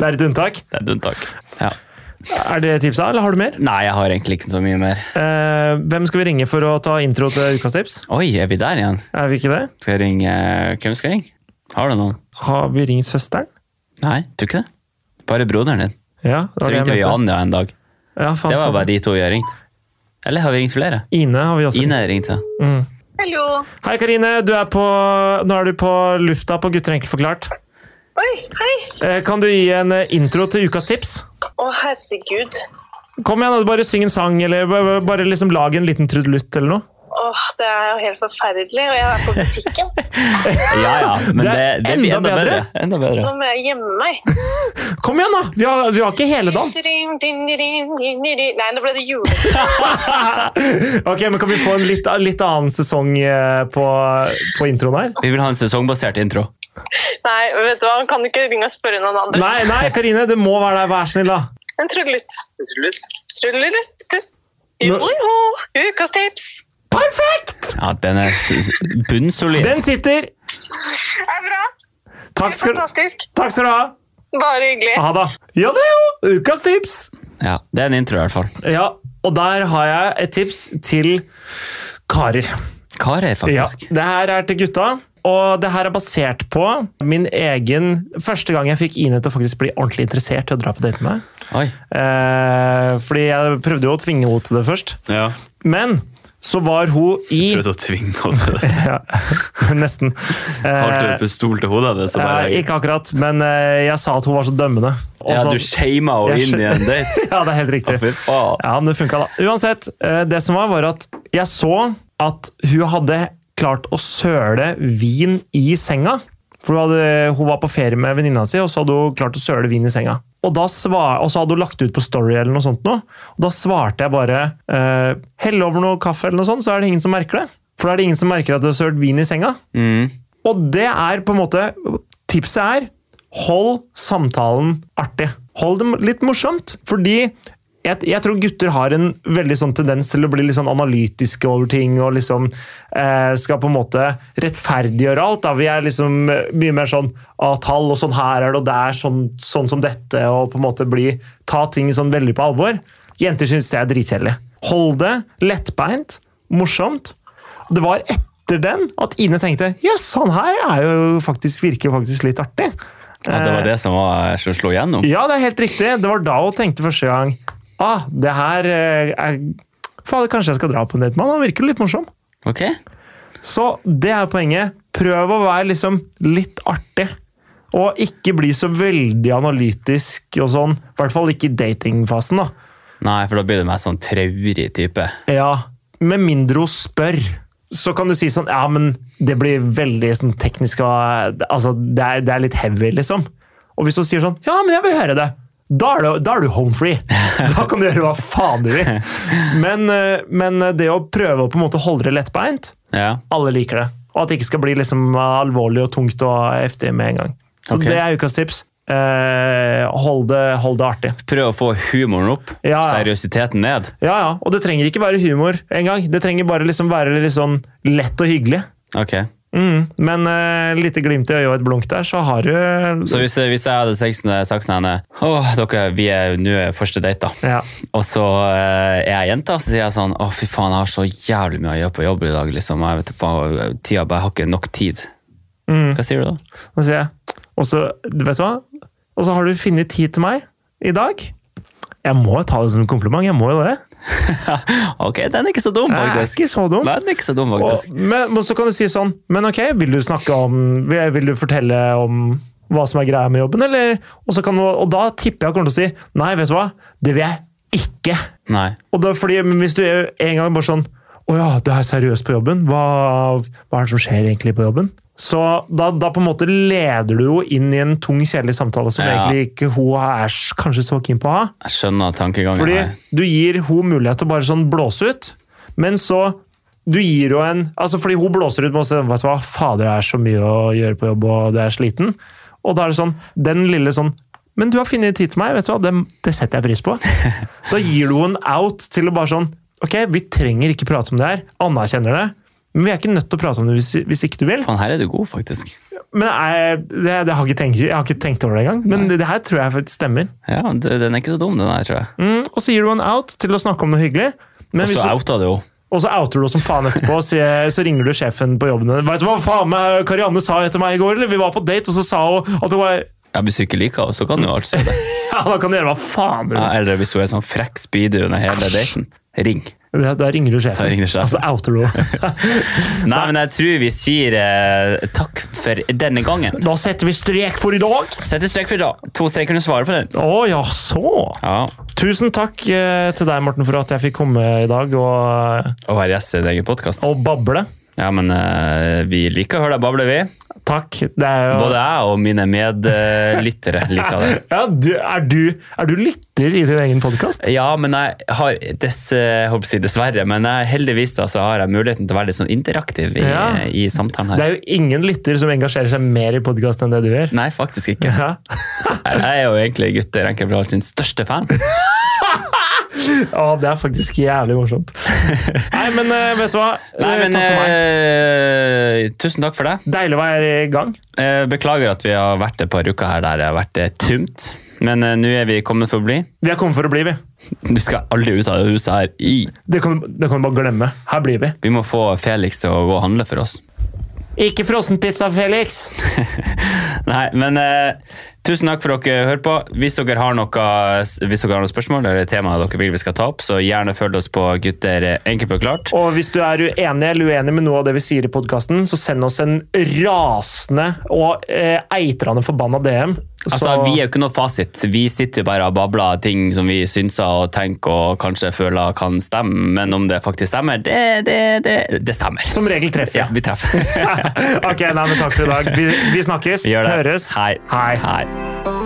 er et unntak. Det er et unntak. Ja. Er det tipsa, eller har du mer? Nei, jeg har egentlig ikke så mye mer. Eh, hvem skal vi ringe for å ta intro til ukas tips? Oi, er vi der igjen? Er vi ikke det? Skal jeg ringe Hvem skal jeg ringe? Har du noen? Har vi ringt søsteren? Nei, tror ikke det. Bare broderen din. Ja, det Så det ringte vi. Anja en dag. Ja, faen, Det var bare de to vi har ringt. Eller har vi ringt flere? Ine har vi også Ine ringte. Mm. Hallo. Hei, Karine. Du er på, nå er du på lufta på Gutter enkelt forklart. Oi, hei. Eh, Kan du gi en eh, intro til ukas tips? Å, herregud. Kom igjen, bare syng en sang, eller bare liksom lag en liten trudelutt eller noe. Åh, det er jo helt forferdelig, og jeg er på butikken. Ja ja, men Det det, det, blir enda enda bedre. bedre. Enda bedre. Nå må jeg gjemme meg. Kom igjen, da! Vi har, vi har ikke hele dagen. Nei, nå ble det julesang. Ok, men Kan vi få en litt, litt annen sesong eh, på, på introen her? Vi vil ha en sesongbasert intro. Nei, vet du hva, kan du ikke ringe og spørre noen andre? Nei, nei, Karine, det må være deg. Vær snill, da. En trudelutt. Trudelutt. Nå- Jo, jo. Ukas tips. Perfekt! Ja, den er bunnsolid. Den sitter. Det er bra. Takk skal, Fantastisk. takk skal du ha. Bare hyggelig. Ha det. Ja, det er jo ukas tips. Ja, det er en intro i hvert fall. Ja, og der har jeg et tips til karer. Karer, faktisk. Ja, det her er til gutta. Og det her er basert på min egen Første gang jeg fikk Ine til å faktisk bli ordentlig interessert i å dra på date med meg. Eh, fordi jeg prøvde jo å tvinge henne til det først. Ja. Men så var hun i Prøvde å tvinge oss til det. ja, Nesten. Holdt du Eh, pistol til hodet hennes? bare- ikke akkurat, men eh, jeg sa at hun var så dømmende. Også, Ja, du shama henne inn i en date? ja, det er helt riktig. faen. Ja, men det funka, da. Uansett, eh, det som var, var at jeg så at hun hadde klart å søle vin i senga. For hun, hadde, hun var på ferie med venninna si, og så hadde hun klart å søle vin i senga. Og, svar, og så hadde hun lagt ut på Story, eller noe sånt nå. Og da svarte jeg bare eh, hell over noe kaffe, eller noe sånt, så er det ingen som merker det. For da er det ingen som merker at du har sølt vin i senga. Mm. Og det er på en måte Tipset er hold samtalen artig. Hold det litt morsomt. Fordi jeg, jeg tror gutter har en veldig sånn tendens til å bli litt sånn analytiske over ting og liksom eh, skal på en måte rettferdiggjøre alt. Da. Vi er liksom eh, mye mer sånn av tall og sånn her er det, og det er sånn, sånn som dette, og på en måte bli, ta ting sånn veldig på alvor. Jenter syns det er dritkjedelig. Hold det lettbeint, morsomt. Det var etter den at Ine tenkte jøss, han her er jo faktisk, virker jo faktisk litt artig. Ja, det var det som var som slo gjennom? Ja, det er helt riktig. Det var da hun tenkte første gang ah, det her eh, er Fader, kanskje jeg skal dra på en date med han? Han virker litt morsom. Okay. Så det er poenget. Prøv å være liksom litt artig. Og ikke bli så veldig analytisk og sånn. I hvert fall ikke i datingfasen, da. Nei, for da blir du mer sånn traurig type. Ja, med mindre hun spør. Så kan du si sånn Ja, men det blir veldig sånn teknisk og Altså, det er, det er litt heavy, liksom. Og hvis hun sier sånn Ja, men jeg vil høre det. Da er, du, da er du home free. Da kan du gjøre hva faen du vil. Men, eh, men det å prøve å på en måte holde det lettbeint, Ja. alle liker det. Og at det ikke skal bli liksom alvorlig og tungt og heftig med en gang. Så Ok. Det er ukas tips. Eh, hold, det, hold det artig. Prøv å få humoren opp, Ja, ja. seriøsiteten ned. Ja, ja. Og det trenger ikke være humor engang. Det trenger bare liksom være litt sånn lett og hyggelig. Ok. Mm. Men uh, lite glimt i øyet og et blunk der, så har du Så hvis, hvis jeg hadde saksen henne Åh, dere, vi er nå første date, da. ja. Og så uh, er jeg jente, og så sier jeg sånn Å, fy faen, jeg har så jævlig mye å gjøre på jobb i dag. liksom. Jeg vet faen, Tida bare har ikke nok tid. Mm. Hva sier du da? Da sier jeg Og så, vet du hva? Og så har du funnet tid til meg i dag. Jeg må ta det som en kompliment. Jeg må jo det. ok, den er ikke så dum, faktisk. ikke så dum. Den er ikke så dum, Og, men, men så kan du si sånn Men ok, vil du snakke om Vil, du fortelle om hva som er greia med jobben, eller Og, så kan du, og da tipper jeg kommer til å si Nei, vet du hva? Det vil jeg ikke. Nei. Og da, fordi, hvis du er en gang bare sånn Å ja, det er seriøst på jobben. Hva, hva er det som skjer egentlig på jobben? Så da, da på en måte leder du jo inn i en tung, kjedelig samtale som Ja. egentlig ikke hun er kanskje så keen på å ha. Jeg skjønner tankegangen Fordi her. du gir hun mulighet til å bare sånn blåse ut, men så du gir jo en altså Fordi hun blåser ut med å si vet du hva, fader, det er så mye å gjøre på jobb, og det er sliten. Og da er det sånn, den lille sånn Men du har funnet tid til meg, vet du hva, det, det setter jeg pris på. Da gir du en out til å bare sånn Ok, vi trenger ikke prate om det her. Anerkjenner det. Men vi er ikke nødt til å prate om det hvis, hvis ikke du vil. Fan, her er du god, faktisk. men jeg, det, det har ikke tenkt, jeg har ikke tenkt over det engang. Men det, det her tror jeg faktisk stemmer. Ja, Den er ikke så dum, den her, tror jeg. Mm, og så gir du en out til å snakke om noe hyggelig. Men Og så outa du jo. og så outer du som faen etterpå, sier- så ringer du sjefen på jobben. Vet du hva faen meg Karianne sa etter meg i går? eller? Vi var på date, og så sa hun at hun var Ja, Hvis du ikke liker henne, så kan du jo alt si det. Ja, da kan du gjøre hva faen du Ja, eller hvis hun er sånn frekk speedy under hele daten. Ring. Da, da ringer du sjefen, Da ringer sjefen. Altså du. Nei, men jeg tror vi sier eh, takk for denne gangen. Da setter vi strek for i dag. Setter strek for i dag. To strek kunne svare på den. Å ja, så. Ja, Tusen takk eh, til deg, Morten, for at jeg fikk komme i dag og, Og være gjest i din egen podkast. og bable. Ja, men eh, vi liker å høre deg bable, vi. Takk. Det er jo Både jeg og mine medlyttere liker det. ja, du, er, du, er du lytter i din egen podkast? Ja, men jeg har dess, jeg dessverre, men jeg, heldigvis da, så har jeg muligheten til å være litt sånn interaktiv i, Ja. i samtalen Det er jo ingen lytter som engasjerer seg mer i podkast enn det du gjør. Nei, faktisk ikke. Ja. Så jeg er jo egentlig Gutter Enkelblad sin største fan. Å, det er faktisk jævlig morsomt. Nei, men eh, vet du hva? Nei, Eh, men takk for meg. eh, Tusen takk for det. Deilig å være i gang. Beklager at vi har vært et par uker her der det har vært tomt. Men uh, nå er vi kommet for å bli. Vi er kommet for å bli, vi. Du skal aldri ut av det huset her. I. Det kan, det kan du bare glemme. Her blir vi. Vi må få Felix til å gå og handle for oss. Ikke frossenpizza, Felix! Nei, men eh, tusen takk for at dere hører på. Hvis dere har noe, noen spørsmål eller temaer dere vil vi skal ta opp, så gjerne følg oss på Gutter eh, enkelt forklart. Og hvis du er uenig eller uenig med noe av det vi sier i podkasten, så send oss en rasende og eh, eitrende forbanna DM. Altså, Så- Vi er jo ikke noe fasit. Vi sitter jo bare og babler ting som vi synser og tenker og kanskje føler kan stemme, men om det faktisk stemmer, det, det, det, det stemmer. Som regel treffer Ja, vi treffer. ok, nei, men takk for i dag. Vi, vi snakkes. Høres. Hei. Hei. Hei.